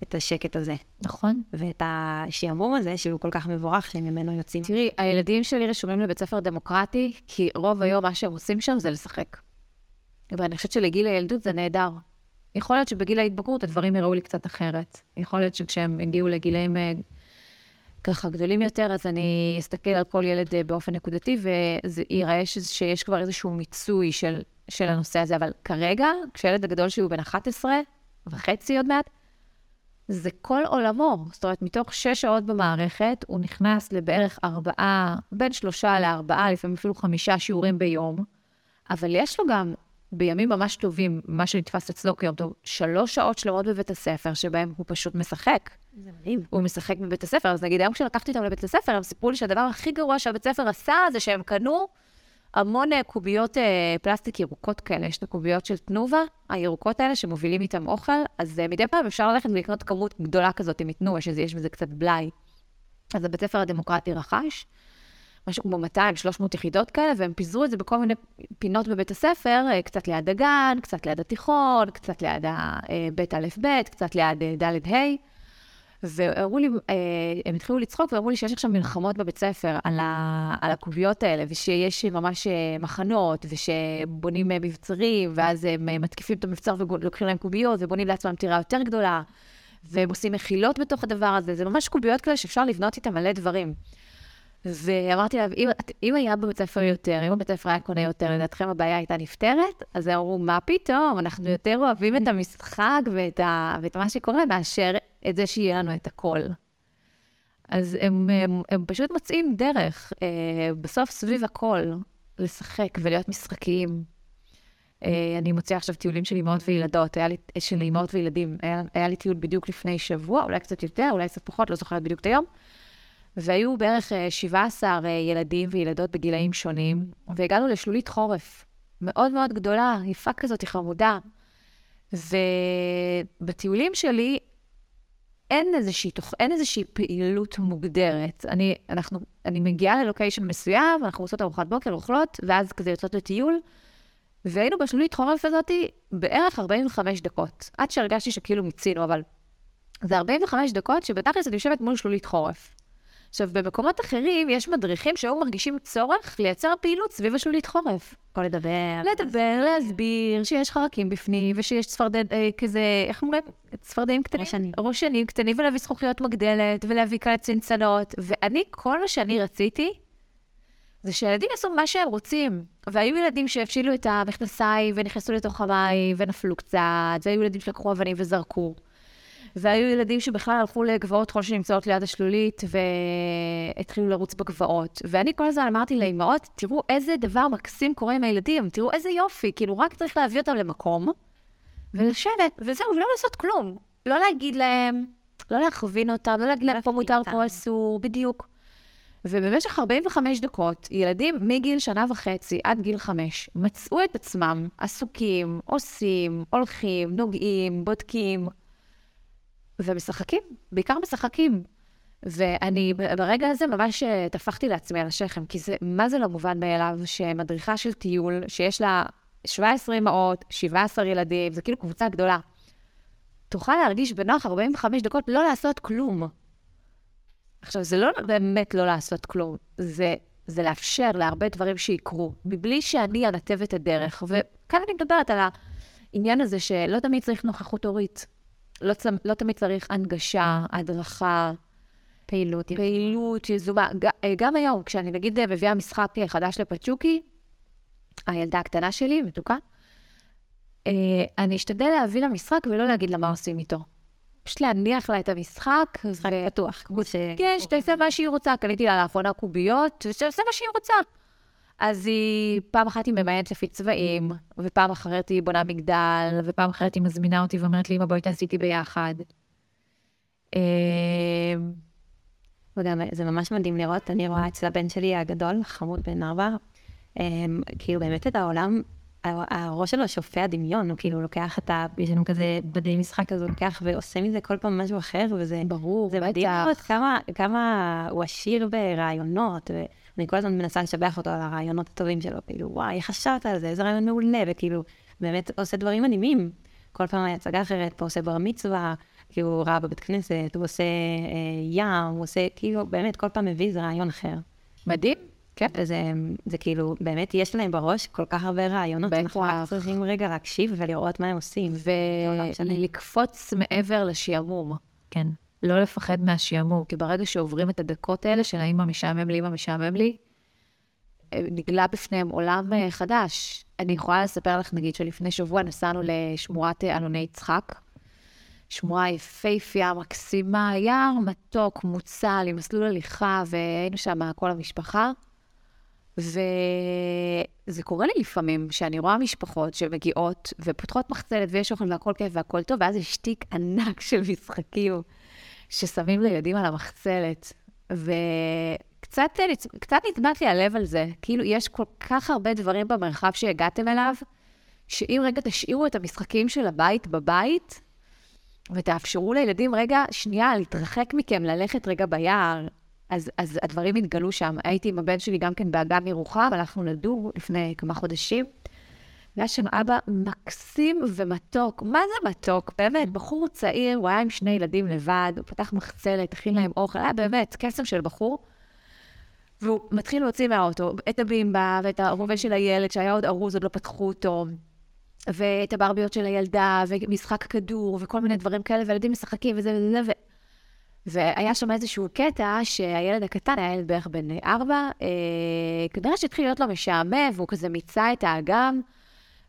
את השקט הזה. נכון. ואת השעמום הזה, שהוא כל כך מבורך, שממנו יוצאים. תראי, הילדים שלי רשומים לבית ספר דמוקרטי, כי רוב היום מה שהם עושים שם זה לשחק. ואני חושבת שלגיל הילדות זה נהדר. יכול להיות שבגיל ההתבגרות הדברים יראו לי קצת אחרת. יכול להיות שכשהם הגיעו לגילאים אה, ככה גדולים יותר, אז אני אסתכל על כל ילד אה, באופן נקודתי, וזה ייראה שיש כבר איזשהו מיצוי של, של הנושא הזה. אבל כרגע, כשילד הגדול שלי הוא בן 11 וחצי עוד מעט, זה כל עולמו. זאת אומרת, מתוך שש שעות במערכת, הוא נכנס לבערך ארבעה, בין שלושה לארבעה, לפעמים אפילו חמישה שיעורים ביום, אבל יש לו גם, בימים ממש טובים, מה שנתפס אצלו כיום טוב, שלוש שעות שלמות בבית הספר, שבהם הוא פשוט משחק. זה מדהים. הוא משחק בבית הספר, אז נגיד, היום כשלקחתי אותם לבית הספר, הם סיפרו לי שהדבר הכי גרוע שהבית הספר עשה, זה שהם קנו המון אה, קוביות אה, פלסטיק ירוקות כאלה. יש את הקוביות של תנובה, הירוקות האלה, שמובילים איתם אוכל, אז אה, מדי פעם אפשר ללכת ולקנות כמות גדולה כזאת עם תנובה, שיש בזה קצת בלאי. אז הבית הספר הדמוקרטי רכש, משהו כמו 200-300 יחידות כאלה, והם פיזרו את זה בכל מיני פינות בבית הספר, קצת ליד הגן, קצת ליד התיכון, קצת ליד הבית א' ב', קצת ליד ד' ה'. ואמרו לי, אה, הם התחילו לצחוק ואמרו לי שיש עכשיו מלחמות בבית ספר על, ה, על הקוביות האלה, ושיש ממש מחנות, ושבונים מבצרים, ואז הם מתקיפים את המבצר ולוקחים להם קוביות, ובונים לעצמם טירה יותר גדולה, והם עושים מחילות בתוך הדבר הזה. זה ממש קוביות כאלה שאפשר לבנות איתם מלא דברים. ואמרתי לה, אם, אם היה בבית ספר יותר, אם הבית ספר היה קונה יותר, לדעתכם הבעיה הייתה נפתרת? אז הם אמרו, מה פתאום, אנחנו יותר אוהבים את המשחק ואת, ה, ואת מה שקורה, מאשר את זה שיהיה לנו את הכל. אז הם, הם, הם פשוט מוצאים דרך, אה, בסוף סביב הכל, לשחק ולהיות משחקיים. אה, אני מוציאה עכשיו טיולים של אימהות וילדות, היה לי, של אימהות וילדים, היה, היה לי טיול בדיוק לפני שבוע, אולי קצת יותר, אולי קצת פחות, לא זוכרת בדיוק את היום. והיו בערך 17 אה, אה, ילדים וילדות בגילאים שונים, והגענו לשלולית חורף מאוד מאוד גדולה, יפה כזאת, חמודה. ובטיולים שלי אין איזושהי, תוך, אין איזושהי פעילות מוגדרת. אני, אנחנו, אני מגיעה ללוקיישן מסוים, אנחנו עושות ארוחת בוקר, אוכלות, ואז כזה יוצאות לטיול, והיינו בשלולית חורף הזאת בערך 45 דקות, עד שהרגשתי שכאילו מיצינו, אבל זה 45 דקות שבתכלס אני יושבת מול שלולית חורף. עכשיו, במקומות אחרים יש מדריכים שהיו מרגישים צורך לייצר פעילות סביב השלולית חורף. או לדבר. לדבר, להסביר שיש חרקים בפנים, ושיש צפרדד, אה, כזה, איך אומרים? צפרדעים קטנים. ראשנים. ראשנים קטנים, ולהביא זכוכיות מגדלת, ולהביא כאלה צנצנות. ואני, כל מה שאני רציתי, זה שהילדים יעשו מה שהם רוצים. והיו ילדים שהפשילו את המכנסיים ונכנסו לתוך המים ונפלו קצת, והיו ילדים שלקחו אבנים וזרקו. והיו ילדים שבכלל הלכו לגבעות חול שנמצאות ליד השלולית, והתחילו לרוץ בגבעות. ואני כל הזמן אמרתי לאמהות, תראו איזה דבר מקסים קורה עם הילדים, תראו איזה יופי, כאילו רק צריך להביא אותם למקום, ולשבת, וזהו, ולא לעשות כלום. לא להגיד להם, לא להכווין אותם, לא להגיד להם פה מותר, פה אסור, בדיוק. ובמשך 45 דקות, ילדים מגיל שנה וחצי עד גיל חמש מצאו את עצמם עסוקים, עושים, הולכים, נוגעים, בודקים, ומשחקים, בעיקר משחקים. ואני ברגע הזה ממש אה, טפחתי לעצמי על השכם, כי זה, מה זה לא מובן מאליו שמדריכה של טיול, שיש לה 17 אמהות, 17 ילדים, זה כאילו קבוצה גדולה, תוכל להרגיש בנוח 45 דקות לא לעשות כלום. עכשיו, זה לא באמת לא לעשות כלום, זה, זה לאפשר להרבה דברים שיקרו, מבלי שאני אנתב את הדרך. וכאן אני מדברת על העניין הזה שלא תמיד צריך נוכחות הורית. לא, לא תמיד צריך הנגשה, הדרכה. פעילות. פעילות יזומה. אה, גם היום, כשאני נגיד מביאה משחק חדש לפצ'וקי, הילדה הקטנה שלי, מתוקה, אה, אני אשתדל להביא למשחק ולא להגיד לה מה עושים איתו. פשוט להניח לה את המשחק. משחק פתוח, כמו ש... כן, שתעשה מה שהיא רוצה. קניתי לה לאחרונה קוביות, ושתעשה מה שהיא רוצה. אז היא, פעם אחת היא ממיינת לפי צבעים, ופעם אחרת היא בונה מגדל, ופעם אחרת היא מזמינה אותי ואומרת לי, אמא, בואי תעשי איתי ביחד. אמ, וגם זה ממש מדהים לראות, אני רואה אצל הבן שלי הגדול, חמוד בן ארבע, אמ, כאילו באמת את העולם, הראש שלו שופע דמיון, הוא כאילו לוקח את ה... יש לנו כזה בדי משחק כזה, הוא לוקח ועושה מזה כל פעם משהו אחר, וזה... ברור, זה מדהים לראות כמה, כמה הוא עשיר ברעיונות. ו... אני כל הזמן מנסה לשבח אותו על הרעיונות הטובים שלו, כאילו, וואי, איך חשבת על זה, איזה רעיון מעולה, וכאילו, באמת עושה דברים מדהימים. כל פעם הצגה אחרת, פה עושה בר מצווה, כאילו, הוא ראה בבית כנסת, הוא עושה אה, ים, הוא עושה, כאילו, באמת, כל פעם מביא איזה רעיון אחר. מדהים. כן. וזה זה כאילו, באמת יש להם בראש כל כך הרבה רעיונות. בטח. אנחנו רק צריכים רגע להקשיב ולראות מה הם עושים. ולקפוץ מעבר לשעמום. כן. לא לפחד מהשעמום, כי ברגע שעוברים את הדקות האלה של האמא משעמם לי, אמא משעמם לי, אה, נגלה בפניהם עולם אה, חדש. אני יכולה לספר לך, נגיד, שלפני שבוע נסענו לשמורת אה, אלוני יצחק. שמורה יפייפייה, מקסימה, יער מתוק, מוצל, עם מסלול הליכה, והיינו שם כל המשפחה. וזה קורה לי לפעמים, שאני רואה משפחות שמגיעות ופותחות מחצלת ויש אוכל והכל כיף והכל טוב, ואז יש תיק ענק של משחקים ששמים לילדים על המחצלת. וקצת קצת נטמט לי הלב על זה. כאילו, יש כל כך הרבה דברים במרחב שהגעתם אליו, שאם רגע תשאירו את המשחקים של הבית בבית, ותאפשרו לילדים רגע, שנייה, להתרחק מכם, ללכת רגע ביער, אז, אז הדברים התגלו שם. הייתי עם הבן שלי גם כן באגם ירוחם, הלכנו לדור לפני כמה חודשים. והיה שם אבא מקסים ומתוק. מה זה מתוק? באמת, בחור צעיר, הוא היה עם שני ילדים לבד, הוא פתח מחצלת, הכין להם אוכל, היה באמת קסם של בחור. והוא מתחיל להוציא מהאוטו את הבימבה ואת הרובה של הילד, שהיה עוד ארוז, עוד לא פתחו אותו, ואת הברביות של הילדה, ומשחק כדור, וכל מיני דברים כאלה, וילדים משחקים וזה וזה, ו... והיה שם איזשהו קטע שהילד הקטן, היה ילד בערך בן ארבע, אה, כנראה שהתחיל להיות לו משעמם, והוא כזה מיצה את האגם,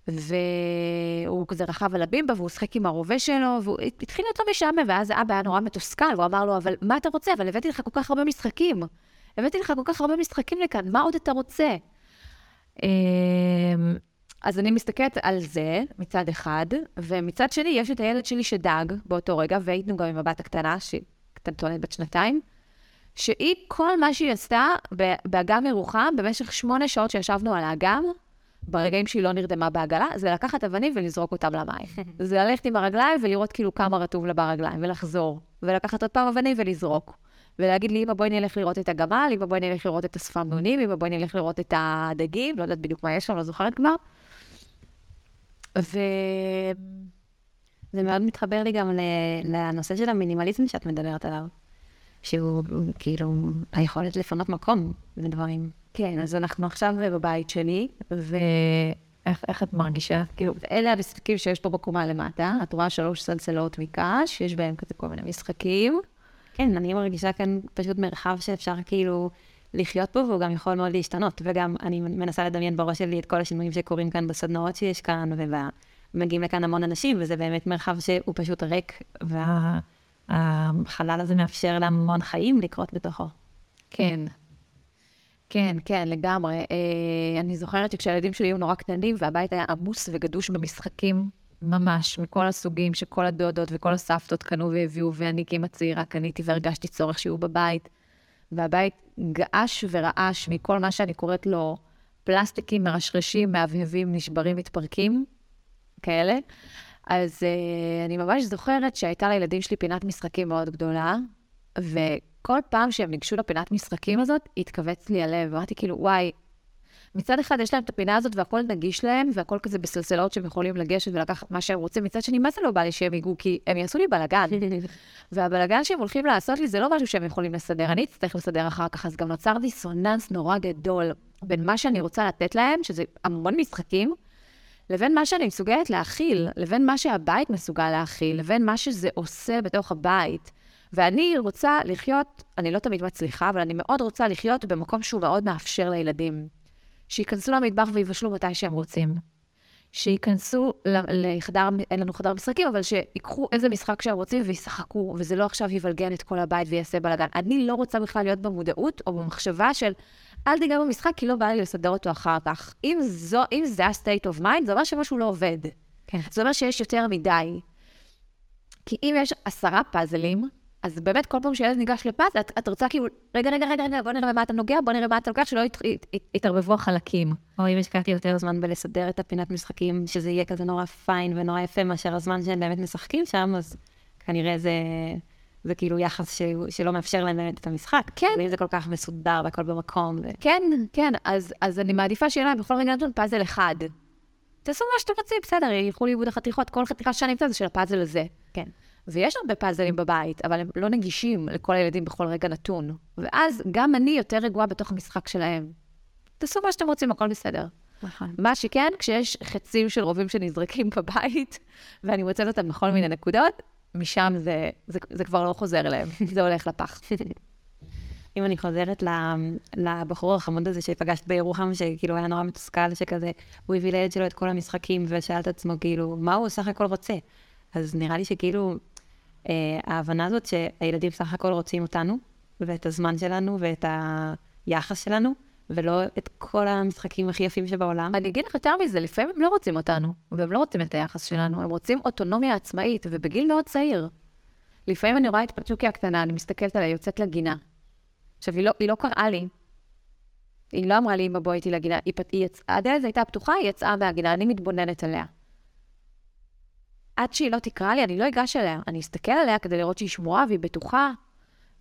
והוא כזה רכב על הבימבה, והוא שחק עם הרובה שלו, והוא התחיל להיות לו משעמם, ואז אבא היה נורא מתוסכל, והוא אמר לו, אבל מה אתה רוצה? אבל הבאתי לך כל כך הרבה משחקים. הבאתי לך כל כך הרבה משחקים לכאן, מה עוד אתה רוצה? אה, אז אני מסתכלת על זה מצד אחד, ומצד שני יש את הילד שלי שדאג באותו רגע, והיינו גם עם הבת הקטנה, שהיא קטנטונת בת שנתיים, שהיא, כל מה שהיא עשתה באגם ירוחם, במשך שמונה שעות שישבנו על האגם, ברגעים שהיא לא נרדמה בעגלה, זה לקחת אבנים ולזרוק אותם למים. זה ללכת עם הרגליים ולראות כאילו כמה רטוב לה ברגליים, ולחזור, ולקחת עוד פעם אבנים ולזרוק. ולהגיד לי, אמא, בואי נלך לראות את הגמל, אמא, בואי נלך לראות את השפמנונים, אמא, בואי נלך לראות את הדגים, לא יודעת בדיוק מה יש שם, לא זוכרת כבר. ו... זה מאוד מתחבר לי גם לנושא של המינימליזם שאת מדברת עליו, שהוא כאילו היכולת לפנות מקום לדברים. כן, אז אנחנו עכשיו בבית שלי, ואיך את מרגישה? כאילו, אלה המשחקים שיש פה בקומה למטה, את רואה שלוש סלסלות מקש, יש בהם כזה כל מיני משחקים. כן, אני מרגישה כאן פשוט מרחב שאפשר כאילו לחיות בו, והוא גם יכול מאוד להשתנות. וגם אני מנסה לדמיין בראש שלי את כל השינויים שקורים כאן בסדנאות שיש כאן, ומגיעים לכאן המון אנשים, וזה באמת מרחב שהוא פשוט ריק, והחלל הזה מאפשר להמון חיים לקרות בתוכו. כן. כן, כן, לגמרי. אה, אני זוכרת שכשהילדים שלי היו נורא קטנים, והבית היה עמוס וגדוש במשחקים, ממש, מכל הסוגים שכל הדודות וכל הסבתות קנו והביאו, ואני כאמא צעירה קניתי והרגשתי צורך שיהיו בבית. והבית געש ורעש מכל מה שאני קוראת לו פלסטיקים מרשרשים, מהבהבים, נשברים, מתפרקים, כאלה. אז uh, אני ממש זוכרת שהייתה לילדים שלי פינת משחקים מאוד גדולה, וכל פעם שהם ניגשו לפינת משחקים הזאת, התכווץ לי הלב. אמרתי כאילו, וואי, מצד אחד יש להם את הפינה הזאת והכל נגיש להם, והכל כזה בסלסלות שהם יכולים לגשת ולקחת מה שהם רוצים. מצד שני, מה זה לא בא לי שהם ייגעו? כי הם יעשו לי בלאגן. והבלאגן שהם הולכים לעשות לי זה לא משהו שהם יכולים לסדר, אני אצטרך לסדר אחר כך. אז גם נוצר דיסוננס נורא גדול בין מה שאני רוצה לתת להם, שזה המון משחקים, לבין מה שאני מסוגלת להכיל, לבין מה שהבית מסוגל להכיל, לבין מה שזה עושה בתוך הבית. ואני רוצה לחיות, אני לא תמיד מצליחה, אבל אני מאוד רוצה לחיות במקום שהוא מאוד מאפשר לילדים. שייכנסו למטבח ויבשלו מתי שהם רוצים. שייכנסו לחדר, אין לנו חדר משחקים, אבל שיקחו איזה משחק שהם רוצים וישחקו, וזה לא עכשיו יבלגן את כל הבית ויעשה בלאגן. אני לא רוצה בכלל להיות במודעות או במחשבה של, אל תיגע במשחק, כי לא בא לי לסדר אותו אחר כך. אם, זו, אם זה ה-state of mind, זה אומר שמשהו לא עובד. כן. זה אומר שיש יותר מדי. כי אם יש עשרה פאזלים, אז באמת, כל פעם שילד ניגש לפאזל, את, את רוצה כאילו, רגע, רגע, רגע, רגע, בוא נראה מה אתה נוגע, בוא נראה מה אתה לוקח, שלא ית, ית, ית, יתערבבו החלקים. או אם השקעתי יותר זמן בלסדר את הפינת משחקים, שזה יהיה כזה נורא פיין ונורא יפה, מאשר הזמן שהם באמת משחקים שם, אז כנראה זה, זה כאילו יחס ש, שלא מאפשר להם באמת את המשחק. כן. ואם זה כל כך מסודר והכל במקום. ו... כן, כן, אז, אז אני מעדיפה שיהיה להם בכל רגע נתון פאזל אחד. תעשו מה שאתם רוצים, בסדר, ילכו לאיבוד החתיכות, כל חתיכה שאני אמצא זה של הפאזל הזה. כן. ויש הרבה פאזלים בבית, אבל הם לא נגישים לכל הילדים בכל רגע נתון. ואז גם אני יותר רגועה בתוך המשחק שלהם. תעשו מה שאתם רוצים, הכל בסדר. נכון. מה שכן, כשיש חצים של רובים שנזרקים בבית, ואני מוצאת אותם בכל מיני נקודות, משם זה, זה, זה כבר לא חוזר אליהם, זה הולך לפח. אם אני חוזרת לבחור החמוד הזה שפגשת בירוחם, שכאילו היה נורא מתוסכל, שכזה, הוא הביא לילד שלו את כל המשחקים, ושאל את עצמו, כאילו, מה הוא סך הכל רוצה? אז נראה לי שכאילו, ההבנה הזאת שהילדים סך הכל רוצים אותנו, ואת הזמן שלנו, ואת היחס שלנו, ולא את כל המשחקים הכי יפים שבעולם. אני אגיד לך יותר מזה, לפעמים הם לא רוצים אותנו, והם לא רוצים את היחס שלנו, הם רוצים אוטונומיה עצמאית, ובגיל מאוד צעיר. לפעמים אני רואה את פצ'וקי הקטנה, אני מסתכלת עליה, יוצאת לגינה. עכשיו, היא לא, היא לא קראה לי. היא לא אמרה לי, אמא, בואי איתי לגינה. היא, היא יצאה, הדלת הייתה פתוחה, היא יצאה מהגינה, אני מתבוננת עליה. עד שהיא לא תקרא לי, אני לא אגש אליה. אני אסתכל עליה כדי לראות שהיא שמורה והיא בטוחה,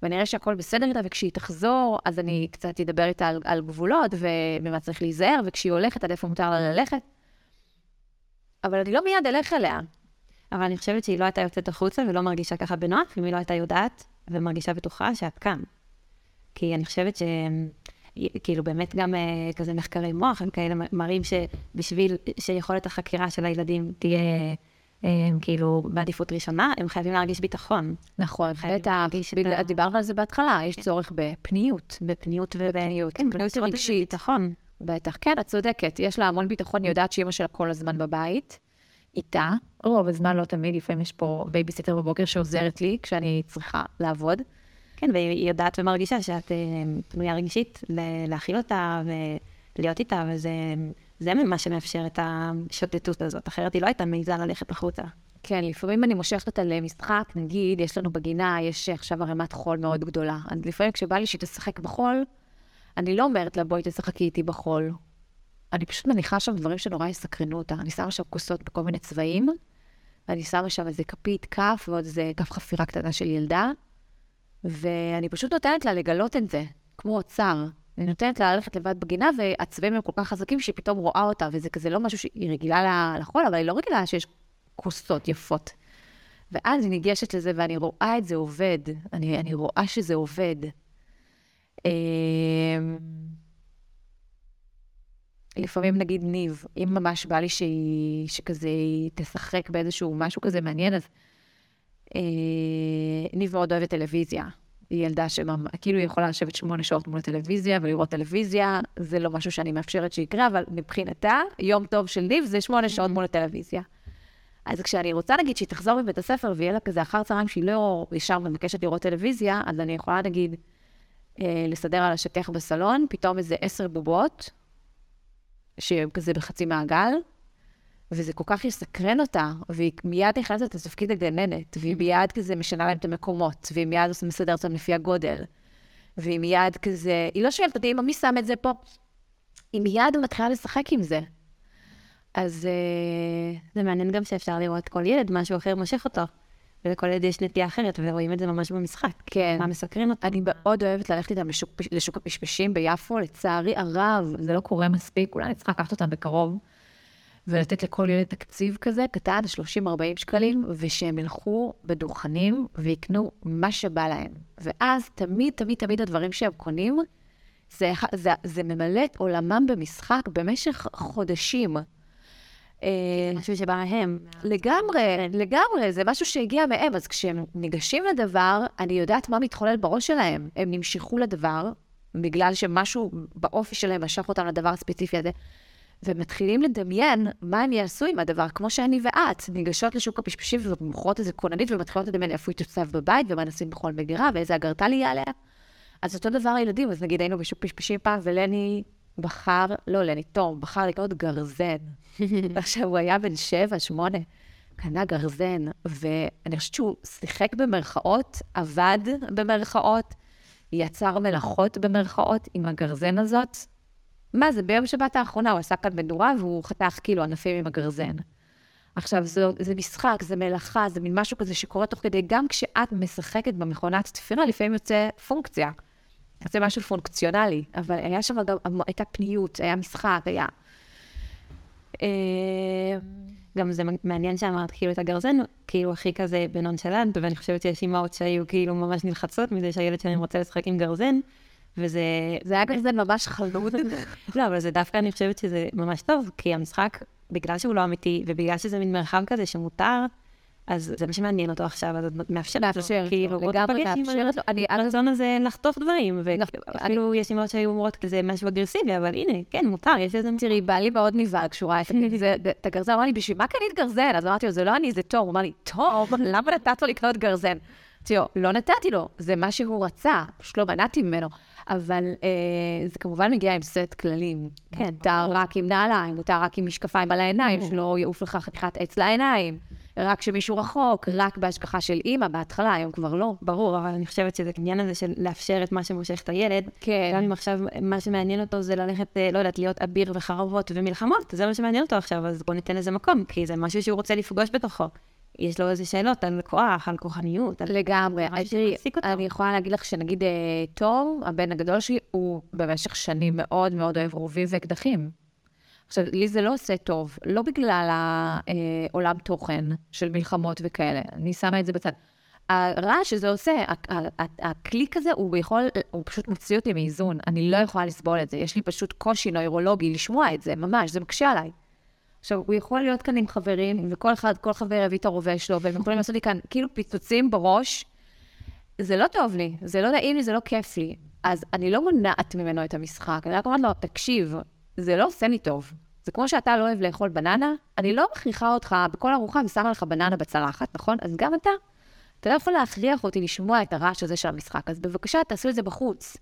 ואני אראה שהכל בסדר איתה, וכשהיא תחזור, אז אני קצת אדבר איתה על, על גבולות, ובמה צריך להיזהר, וכשהיא הולכת, עד איפה מותר לה ללכת. אבל אני לא מיד אלך אליה. אבל אני חושבת שהיא לא הייתה יוצאת החוצה ולא מרגישה ככה בנוח, אם היא לא הייתה יודעת ומרגישה בטוחה שאת כאן. כי אני חושבת ש... כאילו באמת גם אה, כזה מחקרי מוח, הם כאלה מראים שבשביל שיכולת החקירה של הילדים תהיה אה, כאילו בעדיפות ראשונה, הם חייבים להרגיש ביטחון. נכון, בטח, את בגלל- ה- דיברנו על זה בהתחלה, יש צורך בפניות. בפניות וב... בפניות, כן, פניות רגשית. ביטחון. בטח, כן, את צודקת, יש לה המון ביטחון, היא יודעת שאימא שלה כל הזמן בבית, איתה. רוב הזמן לא תמיד, לפעמים יש פה בייביסיטר בבוקר שעוזרת לי כשאני צריכה לעבוד. כן, והיא יודעת ומרגישה שאת אה, פנויה רגשית להכיל אותה ולהיות איתה, וזה זה מה שמאפשר את השוטטות הזאת, אחרת היא לא הייתה מעיזה ללכת החוצה. כן, לפעמים אני מושכת אותה למשחק, נגיד, יש לנו בגינה, יש עכשיו ערימת חול מאוד גדולה. אז לפעמים כשבא לי שהיא תשחק בחול, אני לא אומרת לה, בואי תשחקי איתי בחול. אני פשוט מניחה שם דברים שנורא יסקרנו אותה. אני שמה שם כוסות בכל מיני צבעים, ואני שמה שם איזה כפית כף ועוד איזה כף חפירה קטנה של ילדה, ואני פשוט נותנת לה לגלות את זה, כמו אוצר. אני נותנת לה ללכת לבד בגינה, והצבעים הם כל כך חזקים שהיא פתאום רואה אותה, וזה כזה לא משהו שהיא רגילה לה- לחול, אבל היא לא רגילה שיש כוסות יפות. ואז היא ניגשת לזה, ואני רואה את זה עובד. אני, אני רואה שזה עובד. אמ, לפעמים נגיד ניב, אם ממש בא לי שהיא, שכזה היא תשחק באיזשהו משהו כזה מעניין, אז אה, ניב מאוד אוהבת טלוויזיה. היא ילדה שכאילו היא יכולה לשבת שמונה שעות מול הטלוויזיה ולראות טלוויזיה, זה לא משהו שאני מאפשרת שיקרה, אבל מבחינתה, יום טוב של ניב זה שמונה שעות מול הטלוויזיה. אז כשאני רוצה, נגיד, שהיא תחזור מבית הספר ויהיה לה כזה אחר צהריים שהיא לא ישר מבקשת לראות טלוויזיה, אז אני יכולה, נגיד, אה, לסדר על השטח בסלון, פתאום איזה עשר בובות, שהן כזה בחצי מעגל, וזה כל כך יסקרן אותה, והיא מיד נכנסת לתפקיד הגננת, והיא מיד כזה משנה להם את המקומות, והיא מיד מסדרת אותם לפי הגודל, והיא מיד כזה, היא לא שואלת אותי, אמא, מי שם את זה פה? היא מיד מתחילה לשחק עם זה. אז אה, זה מעניין גם שאפשר לראות כל ילד, משהו אחר מושך אותו. ולכל ילד יש נטייה אחרת, ורואים את זה ממש במשחק. כן. מה מסקרן אותו. אני מאוד אוהבת ללכת איתם לשוק, לשוק הפשפשים ביפו, לצערי הרב, זה לא קורה מספיק, אולי אני צריכה לקחת אותם בקרוב, ולתת לכל ילד תקציב כזה, קטן, 30-40 שקלים, ושהם ילכו בדוכנים ויקנו מה שבא להם. ואז תמיד, תמיד, תמיד הדברים שהם קונים, זה, זה, זה ממלא את עולמם במשחק במשך חודשים. אה, משהו שבא מהם. לגמרי, לגמרי, זה משהו שהגיע מהם. אז כשהם ניגשים לדבר, אני יודעת מה מתחולל בראש שלהם. הם נמשכו לדבר, בגלל שמשהו באופי שלהם משך אותם לדבר הספציפי הזה, ומתחילים לדמיין מה הם יעשו עם הדבר, כמו שאני ואת, ניגשות לשוק הפשפשים ומוכרות איזה כוננית ומתחילות לדמיין איפה היא תוצב בבית, ומה נשים בכל מגירה, ואיזה אגרטל יהיה עליה. אז אותו דבר הילדים, אז נגיד היינו בשוק פשפשים פעם, ולני בחר, לא לני, תום, בחר לקנות גרזן. עכשיו, הוא היה בן שבע, שמונה, קנה גרזן, ואני חושבת שהוא שיחק במרכאות, עבד במרכאות, יצר מלאכות במרכאות עם הגרזן הזאת. מה זה, ביום שבת האחרונה הוא עשה כאן מדורה והוא חתך כאילו ענפים עם הגרזן. עכשיו, זה, זה משחק, זה מלאכה, זה מין משהו כזה שקורה תוך כדי, גם כשאת משחקת במכונת תפירה, לפעמים יוצא פונקציה. יוצא משהו פונקציונלי, אבל היה שם גם, הייתה פניות, היה משחק, היה... אה, גם זה מעניין שאמרת כאילו את הגרזן, כאילו הכי כזה בנונשלנט, ואני חושבת שיש אימהות שהיו כאילו ממש נלחצות מזה שהילד שלהם רוצה לשחק עם גרזן, וזה... זה היה כזה ממש חלוד. לא, אבל זה דווקא, אני חושבת שזה ממש טוב, כי המשחק, בגלל שהוא לא אמיתי, ובגלל שזה מין מרחב כזה שמותר, אז זה מה שמעניין אותו עכשיו, אז את מאפשרת לו, מאפשרת כאילו, לו, בוא לגמרי מאפשרת לו. אני- הרצון הזה לחטוף דברים, נכון. ואפילו יש אמרות שהיו אומרות כזה משהו אגרסיבי, אבל הנה, כן, מותר, יש איזה... תראי, בעלי מאוד נבהל כשהוא ראה את הגרזן, אמר לי, בשביל מה קנית גרזן? אז אמרתי לו, זה לא אני, זה תום. הוא אמר לי, תום, למה נתת לו לקנות גרזן? לו, לא נתתי לו, זה מה שהוא רצה, פשוט לא מנעתי ממנו. אבל אה, זה כמובן מגיע עם סט כללים. כן, מותר רק עם נעליים, מותר רק עם משקפיים על העיניים, שלא יעוף לך חתיכת עץ לעיניים. רק כשמישהו רחוק, רק בהשגחה של אימא, בהתחלה, היום כבר לא. ברור, אבל אני חושבת שזה העניין הזה של לאפשר את מה שמושך את הילד. כן. גם אם עכשיו מה שמעניין אותו זה ללכת, אה, לא יודעת, להיות אביר וחרבות ומלחמות, זה מה שמעניין אותו עכשיו, אז בוא ניתן לזה מקום, כי זה משהו שהוא רוצה לפגוש בתוכו. יש לו איזה שאלות על כוח, על כוחניות, על... לגמרי. אז תראי. אני יכולה להגיד לך שנגיד אה, תום, הבן הגדול שלי, הוא במשך שנים מאוד מאוד אוהב רובים ואקדחים. עכשיו, לי זה לא עושה טוב, לא בגלל העולם תוכן של מלחמות וכאלה, אני שמה את זה בצד. הרעש שזה עושה, הקליק הזה, הוא יכול, הוא פשוט מוציא אותי מאיזון. אני לא יכולה לסבול את זה. יש לי פשוט קושי נוירולוגי לשמוע את זה, ממש, זה מקשה עליי. עכשיו, הוא יכול להיות כאן עם חברים, וכל אחד, כל חבר יביא את הרובה שלו, והם יכולים לעשות לי כאן כאילו פיצוצים בראש. זה לא טוב לי, זה לא נעים לי, זה לא כיף לי. אז אני לא מונעת ממנו את המשחק, אני רק אומרת לו, תקשיב, זה לא עושה לי טוב. זה כמו שאתה לא אוהב לאכול בננה, אני לא מכריחה אותך בכל ארוחה ושמה לך בננה בצלחת, נכון? אז גם אתה, אתה לא יכול להכריח אותי לשמוע את הרעש הזה של המשחק, אז בבקשה, תעשו את זה בחוץ.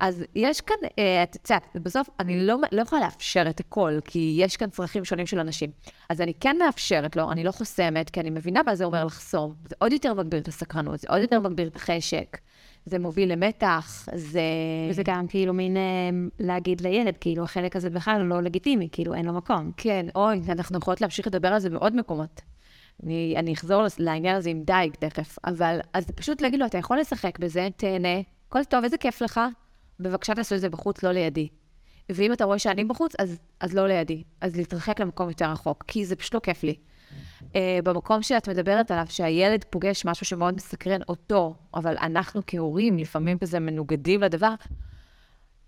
אז יש כאן, אה, את יודעת, בסוף אני לא, לא יכולה לאפשר את הכל, כי יש כאן צרכים שונים של אנשים. אז אני כן מאפשרת לו, אני לא חוסמת, כי אני מבינה מה זה אומר לחסום. זה עוד יותר מגביר את הסקרנות, זה עוד יותר מגביר את החשק, זה מוביל למתח, זה... וזה גם כאילו מין אה, להגיד לילד, כאילו החלק הזה בכלל לא לגיטימי, כאילו אין לו מקום. כן, אוי, אנחנו יכולות להמשיך לדבר על זה בעוד מקומות. אני, אני אחזור לעניין הזה עם דייג תכף, אבל אז פשוט להגיד לו, אתה יכול לשחק בזה, תהנה, הכל טוב, איזה כיף לך, בבקשה תעשו את זה בחוץ, לא לידי. ואם אתה רואה שאני בחוץ, אז, אז לא לידי. אז להתרחק למקום יותר רחוק, כי זה פשוט לא כיף לי. Uh, במקום שאת מדברת עליו, שהילד פוגש משהו שמאוד מסקרן אותו, אבל אנחנו כהורים לפעמים כזה מנוגדים לדבר,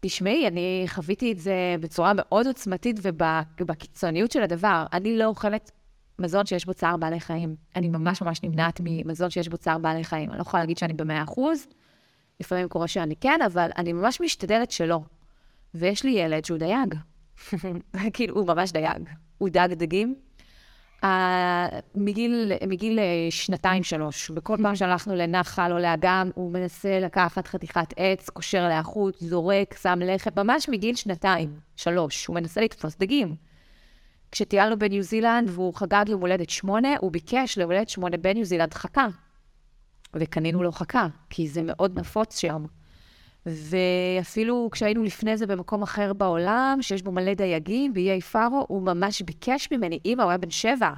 תשמעי, אני חוויתי את זה בצורה מאוד עוצמתית ובקיצוניות של הדבר. אני לא אוכלת מזון שיש בו צער בעלי חיים. אני ממש ממש נמנעת ממזון שיש בו צער בעלי חיים. אני לא יכולה להגיד שאני במאה אחוז, לפעמים קורה שאני כן, אבל אני ממש משתדלת שלא. ויש לי ילד שהוא דייג. כאילו, הוא ממש דייג. הוא דג דגים. Uh, מגיל, מגיל אה, שנתיים-שלוש, בכל פעם שהלכנו לנחל או לאגם, הוא מנסה לקחת חתיכת עץ, קושר עליה חוט, זורק, שם לחם, ממש מגיל שנתיים, שלוש, הוא מנסה לתפוס דגים. כשטיילנו בניו זילנד והוא חגג יום הולדת שמונה, הוא ביקש ליום הולדת שמונה בניו זילנד חכה. וקנינו לו חכה, כי זה מאוד נפוץ שם. ואפילו כשהיינו לפני זה במקום אחר בעולם, שיש בו מלא דייגים, באיי פארו, הוא ממש ביקש ממני, אמא, הוא היה בן שבע.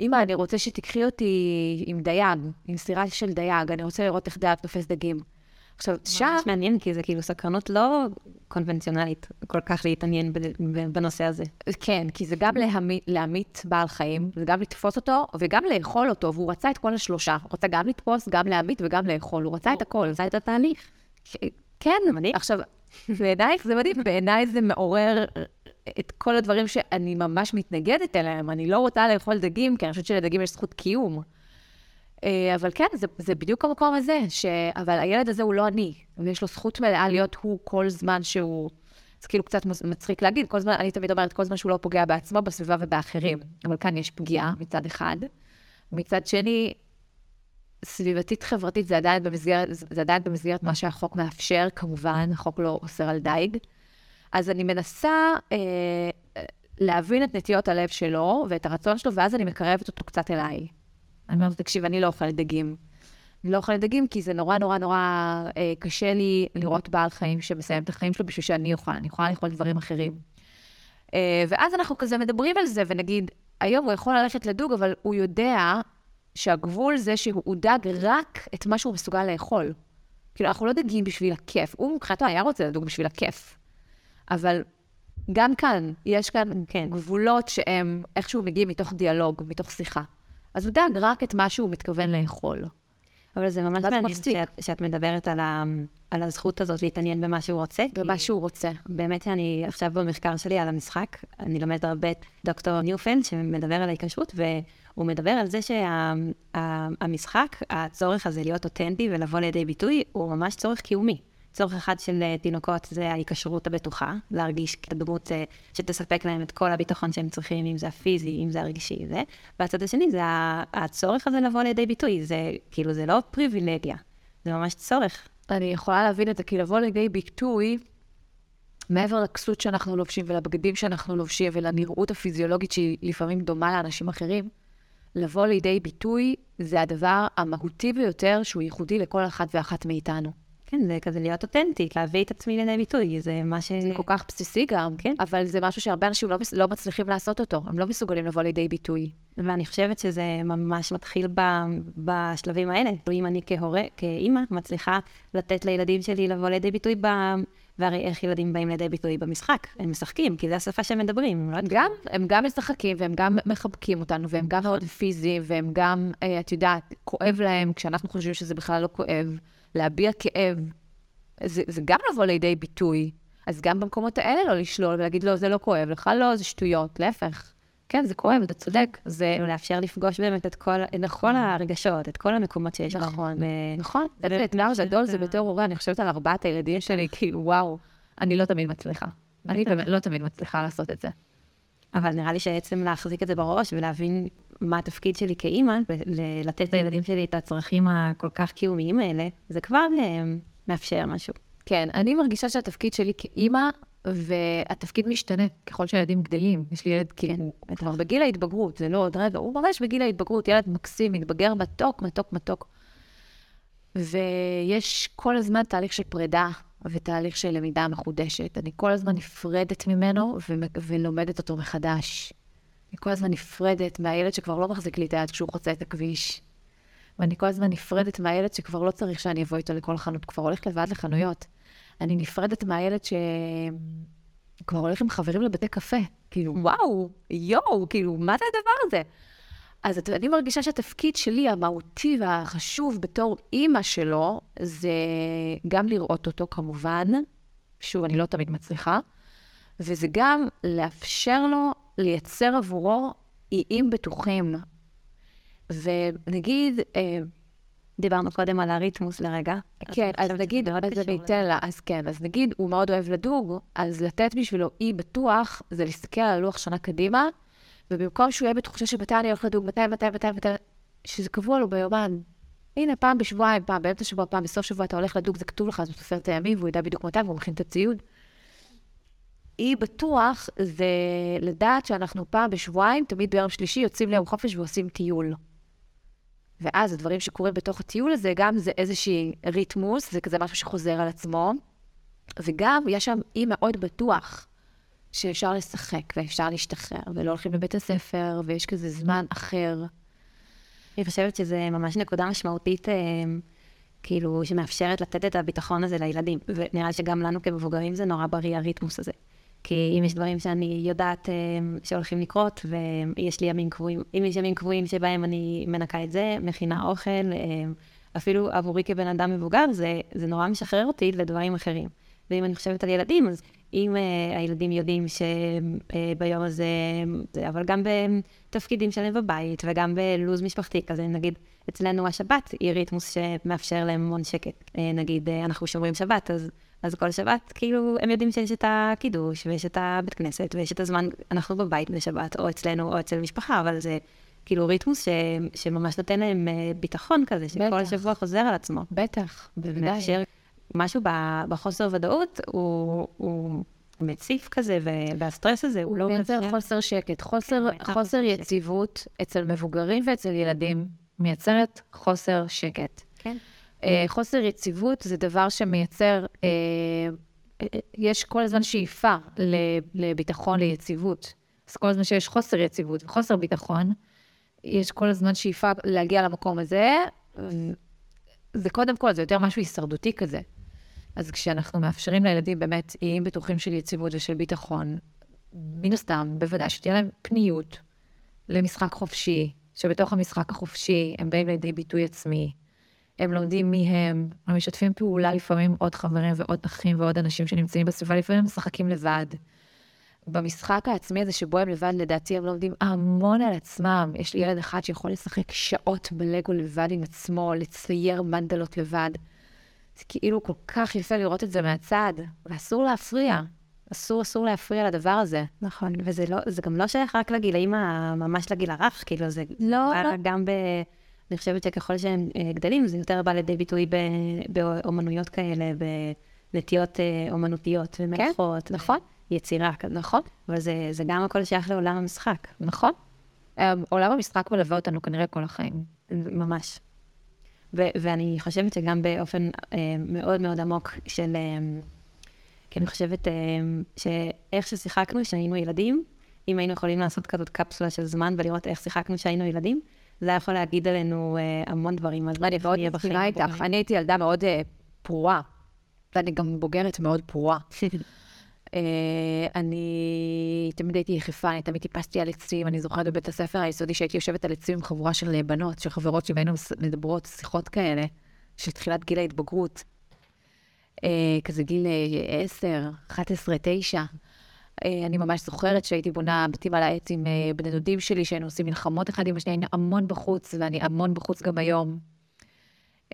אמא, אני רוצה שתיקחי אותי עם דייג, עם סירה של דייג, אני רוצה לראות איך דייג תופס דגים. עכשיו, שם... ממש מעניין, כי זה כאילו סקרנות לא קונבנציונלית כל כך להתעניין בנושא הזה. כן, כי זה גם להמית, להמית בעל חיים, זה גם לתפוס אותו וגם לאכול אותו, והוא רצה את כל השלושה. הוא רצה גם לתפוס, גם להמית וגם לאכול, הוא רצה את הכל. עשה את התהליך. כן, מדהים. עכשיו, בעינייך זה מדהים, בעיניי זה מעורר את כל הדברים שאני ממש מתנגדת אליהם. אני לא רוצה לאכול דגים, כי אני חושבת שלדגים יש זכות קיום. אה, אבל כן, זה, זה בדיוק המקום הזה, ש... אבל הילד הזה הוא לא אני, ויש לו זכות מלאה להיות הוא כל זמן שהוא... זה כאילו קצת מצחיק להגיד, כל זמן, אני תמיד אומרת, כל זמן שהוא לא פוגע בעצמו, בסביבה ובאחרים. אבל כאן יש פגיעה מצד אחד. מצד שני, סביבתית חברתית זה עדיין במסגרת, זה עדיין במסגרת מה שהחוק מאפשר, כמובן, החוק לא אוסר על דייג. אז אני מנסה אה, להבין את נטיות הלב שלו ואת הרצון שלו, ואז אני מקרבת אותו קצת אליי. אני אומרת, תקשיב, אני לא אוכלת דגים. אני לא אוכלת דגים כי זה נורא נורא נורא אה, קשה לי לראות בעל חיים שמסיים את החיים שלו בשביל שאני אוכל, אני יכולה לאכול דברים אחרים. אה, ואז אנחנו כזה מדברים על זה, ונגיד, היום הוא יכול ללכת לדוג, אבל הוא יודע שהגבול זה שהוא דג רק את מה שהוא מסוגל לאכול. כאילו, אנחנו לא דגים בשביל הכיף. הוא מבחינתו היה רוצה לדוג בשביל הכיף. אבל גם כאן, יש כאן כן, גבולות שהם איכשהו מגיעים מתוך דיאלוג, מתוך שיחה. אז הוא דג רק את מה שהוא מתכוון לאכול. אבל זה ממש מעניין. שאת, שאת מדברת על, ה, על הזכות הזאת להתעניין במה שהוא רוצה. במה שהוא רוצה. באמת שאני עכשיו במחקר שלי על המשחק, אני לומדת הרבה את דוקטור ניופלד, שמדבר על ההיקשרות, והוא מדבר על זה שהמשחק, הצורך הזה להיות אותנטי ולבוא לידי ביטוי, הוא ממש צורך קיומי. צורך אחד של אה, תינוקות זה ההיקשרות הבטוחה, להרגיש כדמות אה, שתספק להם את כל הביטחון שהם צריכים, אם זה הפיזי, אם זה הרגשי, זה. והצד השני זה הצורך הזה לבוא לידי ביטוי, זה כאילו, זה לא פריבילגיה, זה ממש צורך. אני יכולה להבין את זה, כי לבוא לידי ביטוי, מעבר לכסות שאנחנו לובשים ולבגדים שאנחנו לובשים ולנראות הפיזיולוגית שהיא לפעמים דומה לאנשים אחרים, לבוא לידי ביטוי זה הדבר המהותי ביותר שהוא ייחודי לכל אחת ואחת מאיתנו. כן, זה כזה להיות אותנטית, להביא את עצמי לידי ביטוי, זה מה ש... זה כל כך בסיסי גם, כן. אבל זה משהו שהרבה אנשים לא, לא מצליחים לעשות אותו, הם לא מסוגלים לבוא לידי ביטוי. ואני חושבת שזה ממש מתחיל ב, בשלבים האלה. אם אני כהורה, כאימא, מצליחה לתת לילדים שלי לבוא לידי ביטוי ב... והרי איך ילדים באים לידי ביטוי במשחק? הם משחקים, כי זו השפה שהם מדברים, הם לא. גם, הם גם משחקים והם גם מחבקים אותנו והם גם מאוד פיזיים והם גם, אה, את יודעת, כואב להם כשאנחנו חושבים שזה בכלל לא כואב, להביע כאב, זה, זה גם לבוא לידי ביטוי. אז גם במקומות האלה לא לשלול ולהגיד, לא, זה לא כואב, לך לא, זה שטויות, להפך. כן, זה כואב, אתה צודק. זה לאפשר לפגוש באמת את כל, את כל הרגשות, את כל המקומות שיש לך. נכון, נכון. זה אתגר גדול, זה בתור הורה, אני חושבת על ארבעת הילדים שלי, כאילו, וואו, אני לא תמיד מצליחה. אני באמת לא תמיד מצליחה לעשות את זה. אבל נראה לי שעצם להחזיק את זה בראש ולהבין מה התפקיד שלי כאימא, ולתת לילדים שלי את הצרכים הכל כך קיומיים האלה, זה כבר אה, מאפשר משהו. כן, אני מרגישה שהתפקיד שלי כאימא, והתפקיד משתנה ככל שהילדים גדלים. יש לי ילד כאילו, הוא כבר בגיל ההתבגרות, זה לא עוד רגע, הוא ממש בגיל ההתבגרות, ילד מקסים, מתבגר מתוק, מתוק, מתוק. ויש כל הזמן תהליך של פרידה ותהליך של למידה מחודשת. אני כל הזמן נפרדת ממנו ו- ולומדת אותו מחדש. אני כל הזמן נפרדת מהילד שכבר לא מחזיק לי את היד כשהוא חוצה את הכביש. ואני כל הזמן נפרדת מהילד שכבר לא צריך שאני אבוא איתו לכל חנות, כבר הולך לבד לחנויות. אני נפרדת מהילד שכבר הולך עם חברים לבתי קפה. כאילו, וואו, יואו, כאילו, מה זה הדבר הזה? אז את- אני מרגישה שהתפקיד שלי, המהותי והחשוב בתור אימא שלו, זה גם לראות אותו כמובן, שוב, אני לא תמיד מצליחה, וזה גם לאפשר לו לייצר עבורו איים בטוחים. ונגיד, אה, דיברנו קודם על הריתמוס לרגע. כן, אז נגיד, אז קשור אני לזה. אתן לה, אז כן, אז נגיד, הוא מאוד אוהב לדוג, אז לתת בשבילו אי בטוח, זה להסתכל על הלוח שנה קדימה, ובמקום שהוא יהיה בתחושה שמתי אני הולך לדוג, מתי, מתי, מתי, מתי, שזה קבוע לו ביומן. הנה, פעם בשבועיים, פעם באמצע שבוע, פעם בסוף שבוע אתה הולך לדוג, זה כתוב לך, אז הוא סופר את הימים, והוא ידע בדיוק מתי, והוא מכין את הציוד. אי בטוח זה לדעת שאנחנו פעם בשבועיים, תמיד ביום שלישי, יוצאים ליום חופש ועושים טיול. ואז הדברים שקורים בתוך הטיול הזה, גם זה איזושהי ריתמוס, זה כזה משהו שחוזר על עצמו, וגם יש שם אי מאוד בטוח שאפשר לשחק ואפשר להשתחרר, ולא הולכים לבית הספר, ויש כזה זמן אחר. אני חושבת שזה ממש נקודה משמעותית, אה, כאילו, שמאפשרת לתת את הביטחון הזה לילדים. ונראה שגם לנו כמבוגרים זה נורא בריא, הריתמוס הזה. כי אם יש דברים שאני יודעת אה, שהולכים לקרות, ויש לי ימים קבועים, אם יש ימים קבועים שבהם אני מנקה את זה, מכינה אוכל, אה, אפילו עבורי כבן אדם מבוגר, זה, זה נורא משחרר אותי לדברים אחרים. ואם אני חושבת על ילדים, אז אם uh, הילדים יודעים שביום uh, הזה, זה, אבל גם בתפקידים שלהם בבית וגם בלו"ז משפחתי כזה, נגיד, אצלנו השבת היא ריתמוס שמאפשר להם המון שקט. Uh, נגיד, uh, אנחנו שומרים שבת, אז, אז כל שבת, כאילו, הם יודעים שיש את הקידוש ויש את הבית כנסת ויש את הזמן, אנחנו בבית בשבת, או אצלנו או אצל משפחה, אבל זה כאילו ריתמוס ש, שממש נותן להם uh, ביטחון כזה, שכל בטח. שבוע חוזר על עצמו. בטח, בוודאי. משהו ב- בחוסר ודאות, הוא, הוא מציף כזה, והסטרס הזה הוא לא מייצר. חוסר שקט. חוסר, כן, חוסר. יציבות אצל מבוגרים ואצל ילדים מייצרת חוסר שקט. כן. אה, חוסר יציבות זה דבר שמייצר, אה, אה, יש כל הזמן שאיפה לביטחון, ליציבות. אז כל הזמן שיש חוסר יציבות וחוסר ביטחון, יש כל הזמן שאיפה להגיע למקום הזה. זה קודם כל, זה יותר משהו הישרדותי כזה. אז כשאנחנו מאפשרים לילדים באמת איים בטוחים של יציבות ושל ביטחון, מן הסתם, בוודאי שתהיה להם פניות למשחק חופשי, שבתוך המשחק החופשי הם באים לידי ביטוי עצמי. הם לומדים מי הם, הם משתפים פעולה לפעמים עוד חברים ועוד אחים ועוד אנשים שנמצאים בסביבה, לפעמים הם משחקים לבד. במשחק העצמי הזה שבו הם לבד, לדעתי הם לומדים המון על עצמם. יש לי ילד אחד שיכול לשחק שעות בלגו לבד עם עצמו, לצייר מנדלות לבד. זה כאילו כל כך יפה לראות את זה מהצד, ואסור להפריע. אסור, אסור להפריע לדבר הזה. נכון, וזה לא, גם לא שייך רק לגילאים ממש לגיל הרך, כאילו זה... לא, לא. גם ב... אני חושבת שככל שהם אה, גדלים, זה יותר בא לידי ביטוי באומנויות כאלה, בנטיות אה, אומנותיות ומלאכות. כן, נכון. יצירה כזה. נכון. אבל זה, זה גם הכל שייך לעולם המשחק. נכון. אה, עולם המשחק מלווה אותנו כנראה כל החיים. ממש. ו- ואני חושבת שגם באופן אה, מאוד מאוד עמוק של... אה, כי אני חושבת אה, שאיך ששיחקנו כשהיינו ילדים, אם היינו יכולים לעשות כזאת קפסולה של זמן ולראות איך שיחקנו כשהיינו ילדים, זה יכול להגיד עלינו אה, המון דברים. אני מאוד מסכימה איתך. אני הייתי ילדה מאוד אה, פרועה, ואני גם בוגרת מאוד פרועה. אה, אני תמיד הייתי יחפה, אני תמיד טיפסתי על עצים. אני זוכרת בבית הספר היסודי שהייתי יושבת על עצים עם חבורה של בנות, של חברות שהיינו מדברות שיחות כאלה, של תחילת גיל ההתבגרות. כזה גיל 10, 11, 9. אה, אני ממש זוכרת שהייתי בונה בתים על העץ עם אה, בני דודים שלי, שהיינו עושים מלחמות אחד עם השני, היינו המון בחוץ, ואני המון בחוץ גם היום.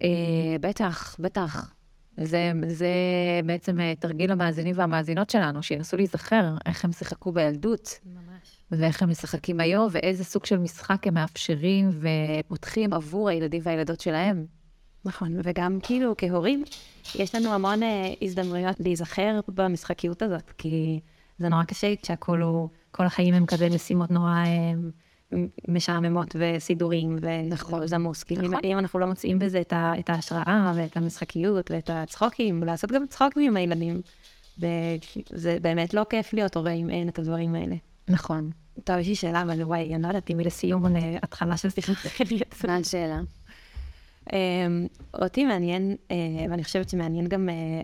אה, בטח, בטח. זה, זה בעצם תרגיל המאזינים והמאזינות שלנו, שינסו להיזכר איך הם שיחקו בילדות. ממש. ואיך הם משחקים היום, ואיזה סוג של משחק הם מאפשרים ופותחים עבור הילדים והילדות שלהם. נכון, וגם כאילו כהורים, יש לנו המון הזדמנויות להיזכר במשחקיות הזאת, כי... זה נורא קשה כשהכול הוא, כל החיים הם כזה משימות נורא אה, משעממות וסידורים וזמוס. כאילו, נכון. אם אנחנו לא מוצאים בזה את, ה, את ההשראה ואת המשחקיות ואת הצחוקים, לעשות גם צחוקים עם הילדים. זה באמת לא כיף להיות הורה אם אין את הדברים האלה. נכון. טוב, יש לי שאלה, אבל וואי, אני לא יודעת אם היא לסיום או להתחלה של שיחה. מה השאלה? אמ, אותי מעניין, אה, ואני חושבת שמעניין גם אה,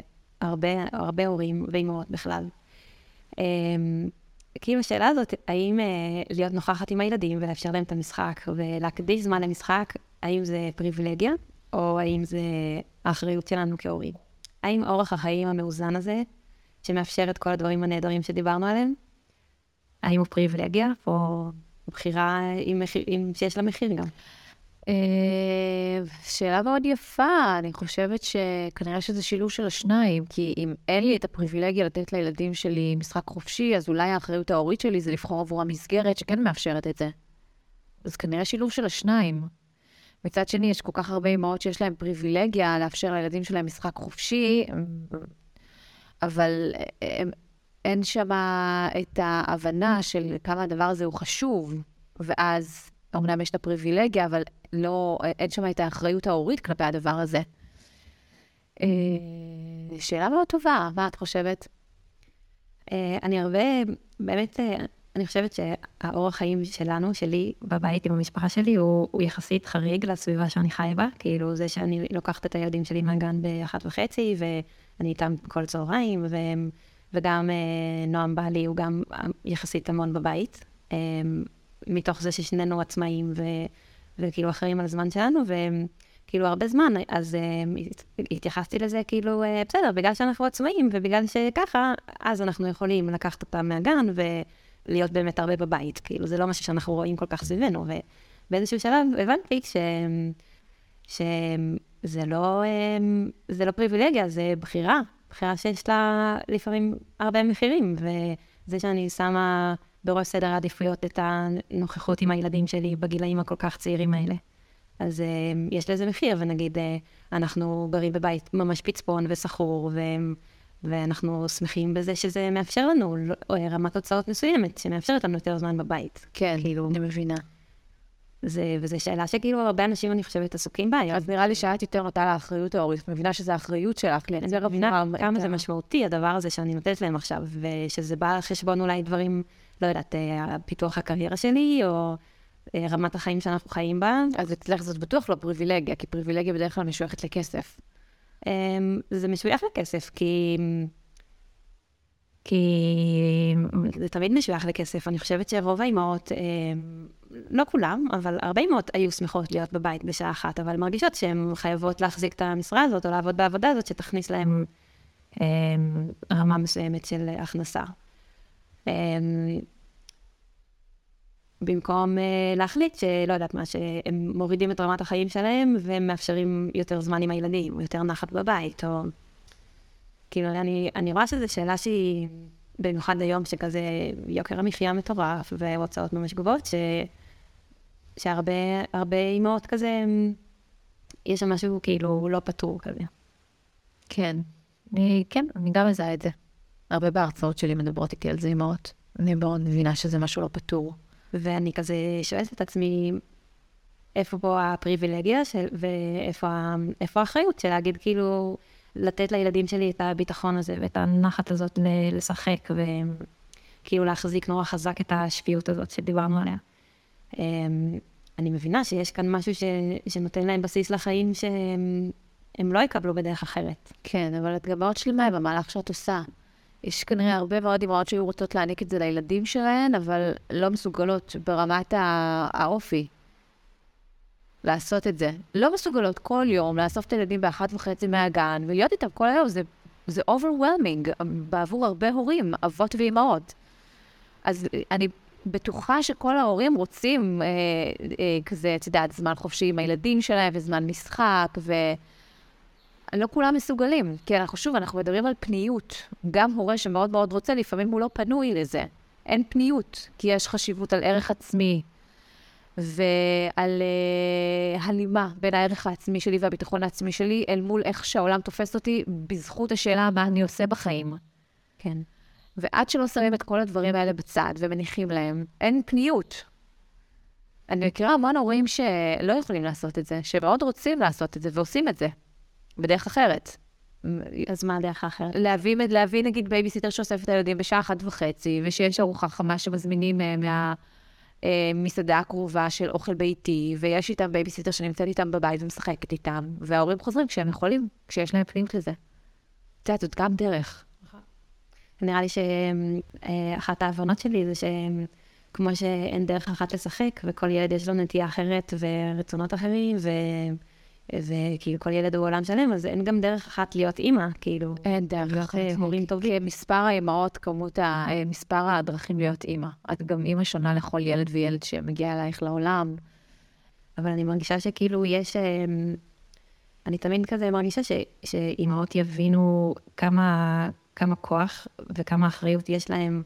הרבה הורים ואימהות בכלל. אמ, כאילו השאלה הזאת, האם אה, להיות נוכחת עם הילדים ולאפשר להם את המשחק ולהקדיש זמן למשחק, האם זה פריבילגיה, או האם זה האחריות שלנו כהורים? האם אורח החיים המאוזן הזה, שמאפשר את כל הדברים הנהדרים שדיברנו עליהם, האם הוא פריבילגיה, או בחירה עם, עם, שיש לה מחיר גם? אה, שאלה מאוד יפה, אני חושבת שכנראה שזה שילוב של השניים, כי אם אין לי את הפריבילגיה לתת לילדים שלי משחק חופשי, אז אולי האחריות ההורית שלי זה לבחור עבור המסגרת שכן מאפשרת את זה. אז כנראה שילוב של השניים. מצד שני, יש כל כך הרבה אמהות שיש להן פריבילגיה לאפשר לילדים שלהם משחק חופשי, אבל הם, אין שם את ההבנה של כמה הדבר הזה הוא חשוב, ואז אמנם יש את הפריבילגיה, אבל לא, אין שם את האחריות ההורית כלפי הדבר הזה. אה, שאלה מאוד טובה, מה את חושבת? אה, אני הרבה, באמת, אה, אני חושבת שהאורח חיים שלנו, שלי, בבית עם המשפחה שלי, הוא, הוא יחסית חריג לסביבה שאני חיה בה. כאילו, זה שאני לוקחת את הילדים שלי מהגן באחת וחצי, ואני איתם כל צהריים, ו, וגם נועם בעלי הוא גם יחסית המון בבית. מתוך זה ששנינו עצמאים ו, וכאילו אחראים על הזמן שלנו, וכאילו הרבה זמן, אז uh, התייחסתי לזה כאילו, uh, בסדר, בגלל שאנחנו עצמאים ובגלל שככה, אז אנחנו יכולים לקחת אותם מהגן ולהיות באמת הרבה בבית. כאילו, זה לא משהו שאנחנו רואים כל כך סביבנו. ובאיזשהו שלב הבנתי ש... שזה לא, זה לא פריבילגיה, זה בחירה. בחירה שיש לה לפעמים הרבה מחירים, וזה שאני שמה בראש סדר העדיפויות את הנוכחות עם הילדים שלי בגילאים הכל כך צעירים האלה. אז uh, יש לזה מחיר, ונגיד, uh, אנחנו גרים בבית ממש פצפון וסחור, ו... ואנחנו שמחים בזה שזה מאפשר לנו רמת הוצאות מסוימת, שמאפשרת לנו יותר זמן בבית. כן, כאילו, אני מבינה. זה, וזו שאלה שכאילו הרבה אנשים, אני חושבת, עסוקים בה. אז נראה לי שאת יותר נוטה לאחריות ההורית. את מבינה שזו האחריות שלך לייצר אני מבינה כמה זה משמעותי, הדבר הזה שאני נותנת להם עכשיו, ושזה בא על חשבון אולי דברים לא יודעת, אה, פיתוח הקריירה שלי, או אה, רמת החיים שאנחנו חיים בה. אז אצלך זאת בטוח לא פריבילגיה, כי פריבילגיה בדרך כלל משויכת לכסף. אמ, זה משוייך לכסף, כי כי זה תמיד משוייך לכסף. אני חושבת שרוב האימהות, אה, לא כולם, אבל הרבה אימהות היו שמחות להיות בבית בשעה אחת, אבל מרגישות שהן חייבות להחזיק את המשרה הזאת, או לעבוד בעבודה הזאת, שתכניס להן אה, רמה מסוימת של הכנסה. אה, במקום להחליט שלא יודעת מה, שהם מורידים את רמת החיים שלהם, והם מאפשרים יותר זמן עם הילדים, או יותר נחת בבית, או... כאילו, אני, אני רואה שזו שאלה שהיא, במיוחד היום שכזה יוקר המחיה מטורף והוצאות ממש גבוהות, ש, שהרבה אימהות כזה, יש שם משהו כאילו לא פתור כזה. כן, אני, כן, אני גם מזהה את זה. הרבה בהרצאות שלי מדברות איתי על זה אימהות. אני מאוד מבינה שזה משהו לא פתור. ואני כזה שואלת את עצמי, איפה פה הפריבילגיה של, ואיפה האחריות של להגיד כאילו, לתת לילדים שלי את הביטחון הזה ואת הנחת הזאת לשחק, וכאילו להחזיק נורא חזק את השפיות הזאת שדיברנו עליה. אמ, אני מבינה שיש כאן משהו ש, שנותן להם בסיס לחיים שהם לא יקבלו בדרך אחרת. כן, אבל את גם מאוד שלמה במהלך שאת עושה. יש כנראה הרבה מאוד אמהות שהיו רוצות להעניק את זה לילדים שלהן, אבל לא מסוגלות ברמת האופי. לעשות את זה. לא מסוגלות כל יום לאסוף את הילדים באחת וחצי מהגן ולהיות איתם כל היום, זה, זה overwhelming בעבור הרבה הורים, אבות ואימהות. אז אני בטוחה שכל ההורים רוצים אה, אה, כזה, את יודעת, זמן חופשי עם הילדים שלהם וזמן משחק, ולא כולם מסוגלים. כי אנחנו, שוב, אנחנו מדברים על פניות. גם הורה שמאוד מאוד רוצה, לפעמים הוא לא פנוי לזה. אין פניות, כי יש חשיבות על ערך עצמי, ועל uh, הלימה בין הערך העצמי שלי והביטחון העצמי שלי אל מול איך שהעולם תופס אותי בזכות השאלה מה אני עושה בחיים. כן. ועד שלא שמים את כל הדברים האלה בצד ומניחים להם, אין פניות. אני מכירה המון הורים שלא יכולים לעשות את זה, שמאוד רוצים לעשות את זה ועושים את זה, בדרך אחרת. אז מה הדרך האחרת? להביא, להביא נגיד בייביסיטר שאוסף את הילדים בשעה אחת וחצי, ושיש ארוחה חמה שמזמינים אה, מה... אה, מסעדה קרובה של אוכל ביתי, ויש איתם בייביסיטר שנמצאת איתם בבית ומשחקת איתם, וההורים חוזרים כשהם יכולים, כשיש להם פנים לזה. את יודעת, זאת גם דרך. נראה לי שאחת ההבנות שלי זה שכמו שאין דרך אחת לשחק, וכל ילד יש לו נטייה אחרת ורצונות אחרים, ו... וכאילו כל ילד הוא עולם שלם, אז אין גם דרך אחת להיות אימא, כאילו. אין דרך אחת. הורים טובים. מספר האימהות, כמות ה... אה, מספר הדרכים להיות אימא. את גם אימא שונה לכל ילד וילד שמגיע אלייך לעולם. אבל אני מרגישה שכאילו יש... אה, אני תמיד כזה מרגישה ש, שאימהות יבינו כמה, כמה כוח וכמה אחריות יש להם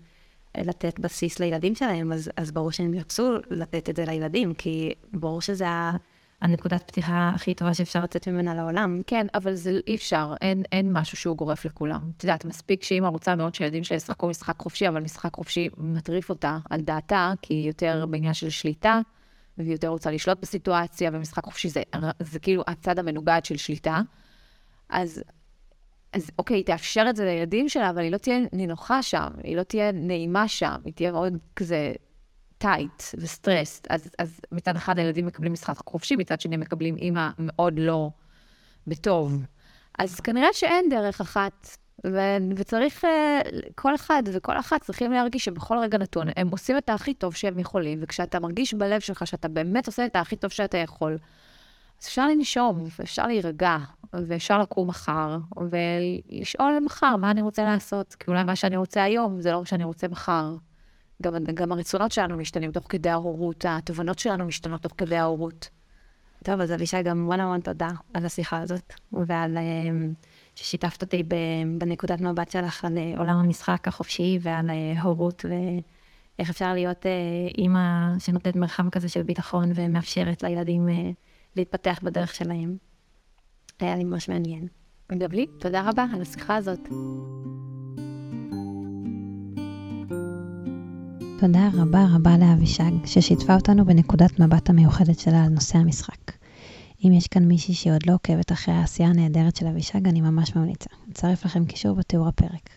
לתת בסיס לילדים שלהם, אז, אז ברור שהם ירצו לתת את זה לילדים, כי ברור שזה ה... הנקודת פתיחה הכי טובה שאפשר לצאת ממנה לעולם. כן, אבל זה אי אפשר, אין, אין משהו שהוא גורף לכולם. את יודעת, מספיק שאמא רוצה מאוד שילדים שלה ישחקו משחק חופשי, אבל משחק חופשי מטריף אותה על דעתה, כי היא יותר בעניין של שליטה, והיא יותר רוצה לשלוט בסיטואציה, ומשחק חופשי זה, זה כאילו הצד המנוגד של שליטה. אז, אז אוקיי, היא תאפשר את זה לילדים שלה, אבל היא לא תהיה נינוחה שם, היא לא תהיה נעימה שם, היא תהיה מאוד כזה טייט וסטרסט, אז, אז מצד אחד הילדים מקבלים משחק חופשי, מצד שני מקבלים אימא מאוד לא בטוב. אז כנראה שאין דרך אחת, ו- וצריך, אה, כל אחד וכל אחת צריכים להרגיש שבכל רגע נתון הם עושים את הכי טוב שהם יכולים, וכשאתה מרגיש בלב שלך שאתה באמת עושה את הכי טוב שאתה יכול, אז אפשר לנשום, ואפשר להירגע, ואפשר לקום מחר, ולשאול מחר מה אני רוצה לעשות, כי אולי מה שאני רוצה היום זה לא מה שאני רוצה מחר. גם, גם הרצונות שלנו משתנים תוך כדי ההורות, התובנות שלנו משתנות תוך כדי ההורות. טוב, אז אבישי, גם וואן המון תודה על השיחה הזאת, ועל אמ, ששיתפת אותי בנקודת מבט שלך על אה, עולם המשחק החופשי ועל אה, הורות, ואיך אפשר להיות אה, אימא שנותנת מרחב כזה של ביטחון ומאפשרת לילדים להתפתח בדרך שלהם. היה לי ממש מעניין. גם לי, תודה רבה על השיחה הזאת. תודה רבה רבה לאבישג, ששיתפה אותנו בנקודת מבט המיוחדת שלה על נושא המשחק. אם יש כאן מישהי שעוד לא עוקבת אחרי העשייה הנהדרת של אבישג, אני ממש ממליצה. אצרף לכם קישור בתיאור הפרק.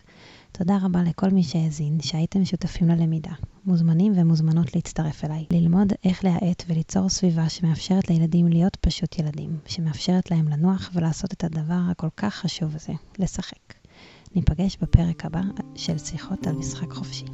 תודה רבה לכל מי שהאזין, שהייתם שותפים ללמידה. מוזמנים ומוזמנות להצטרף אליי, ללמוד איך להאט וליצור סביבה שמאפשרת לילדים להיות פשוט ילדים, שמאפשרת להם לנוח ולעשות את הדבר הכל כך חשוב הזה, לשחק. ניפגש בפרק הבא של שיחות על משחק חופשי.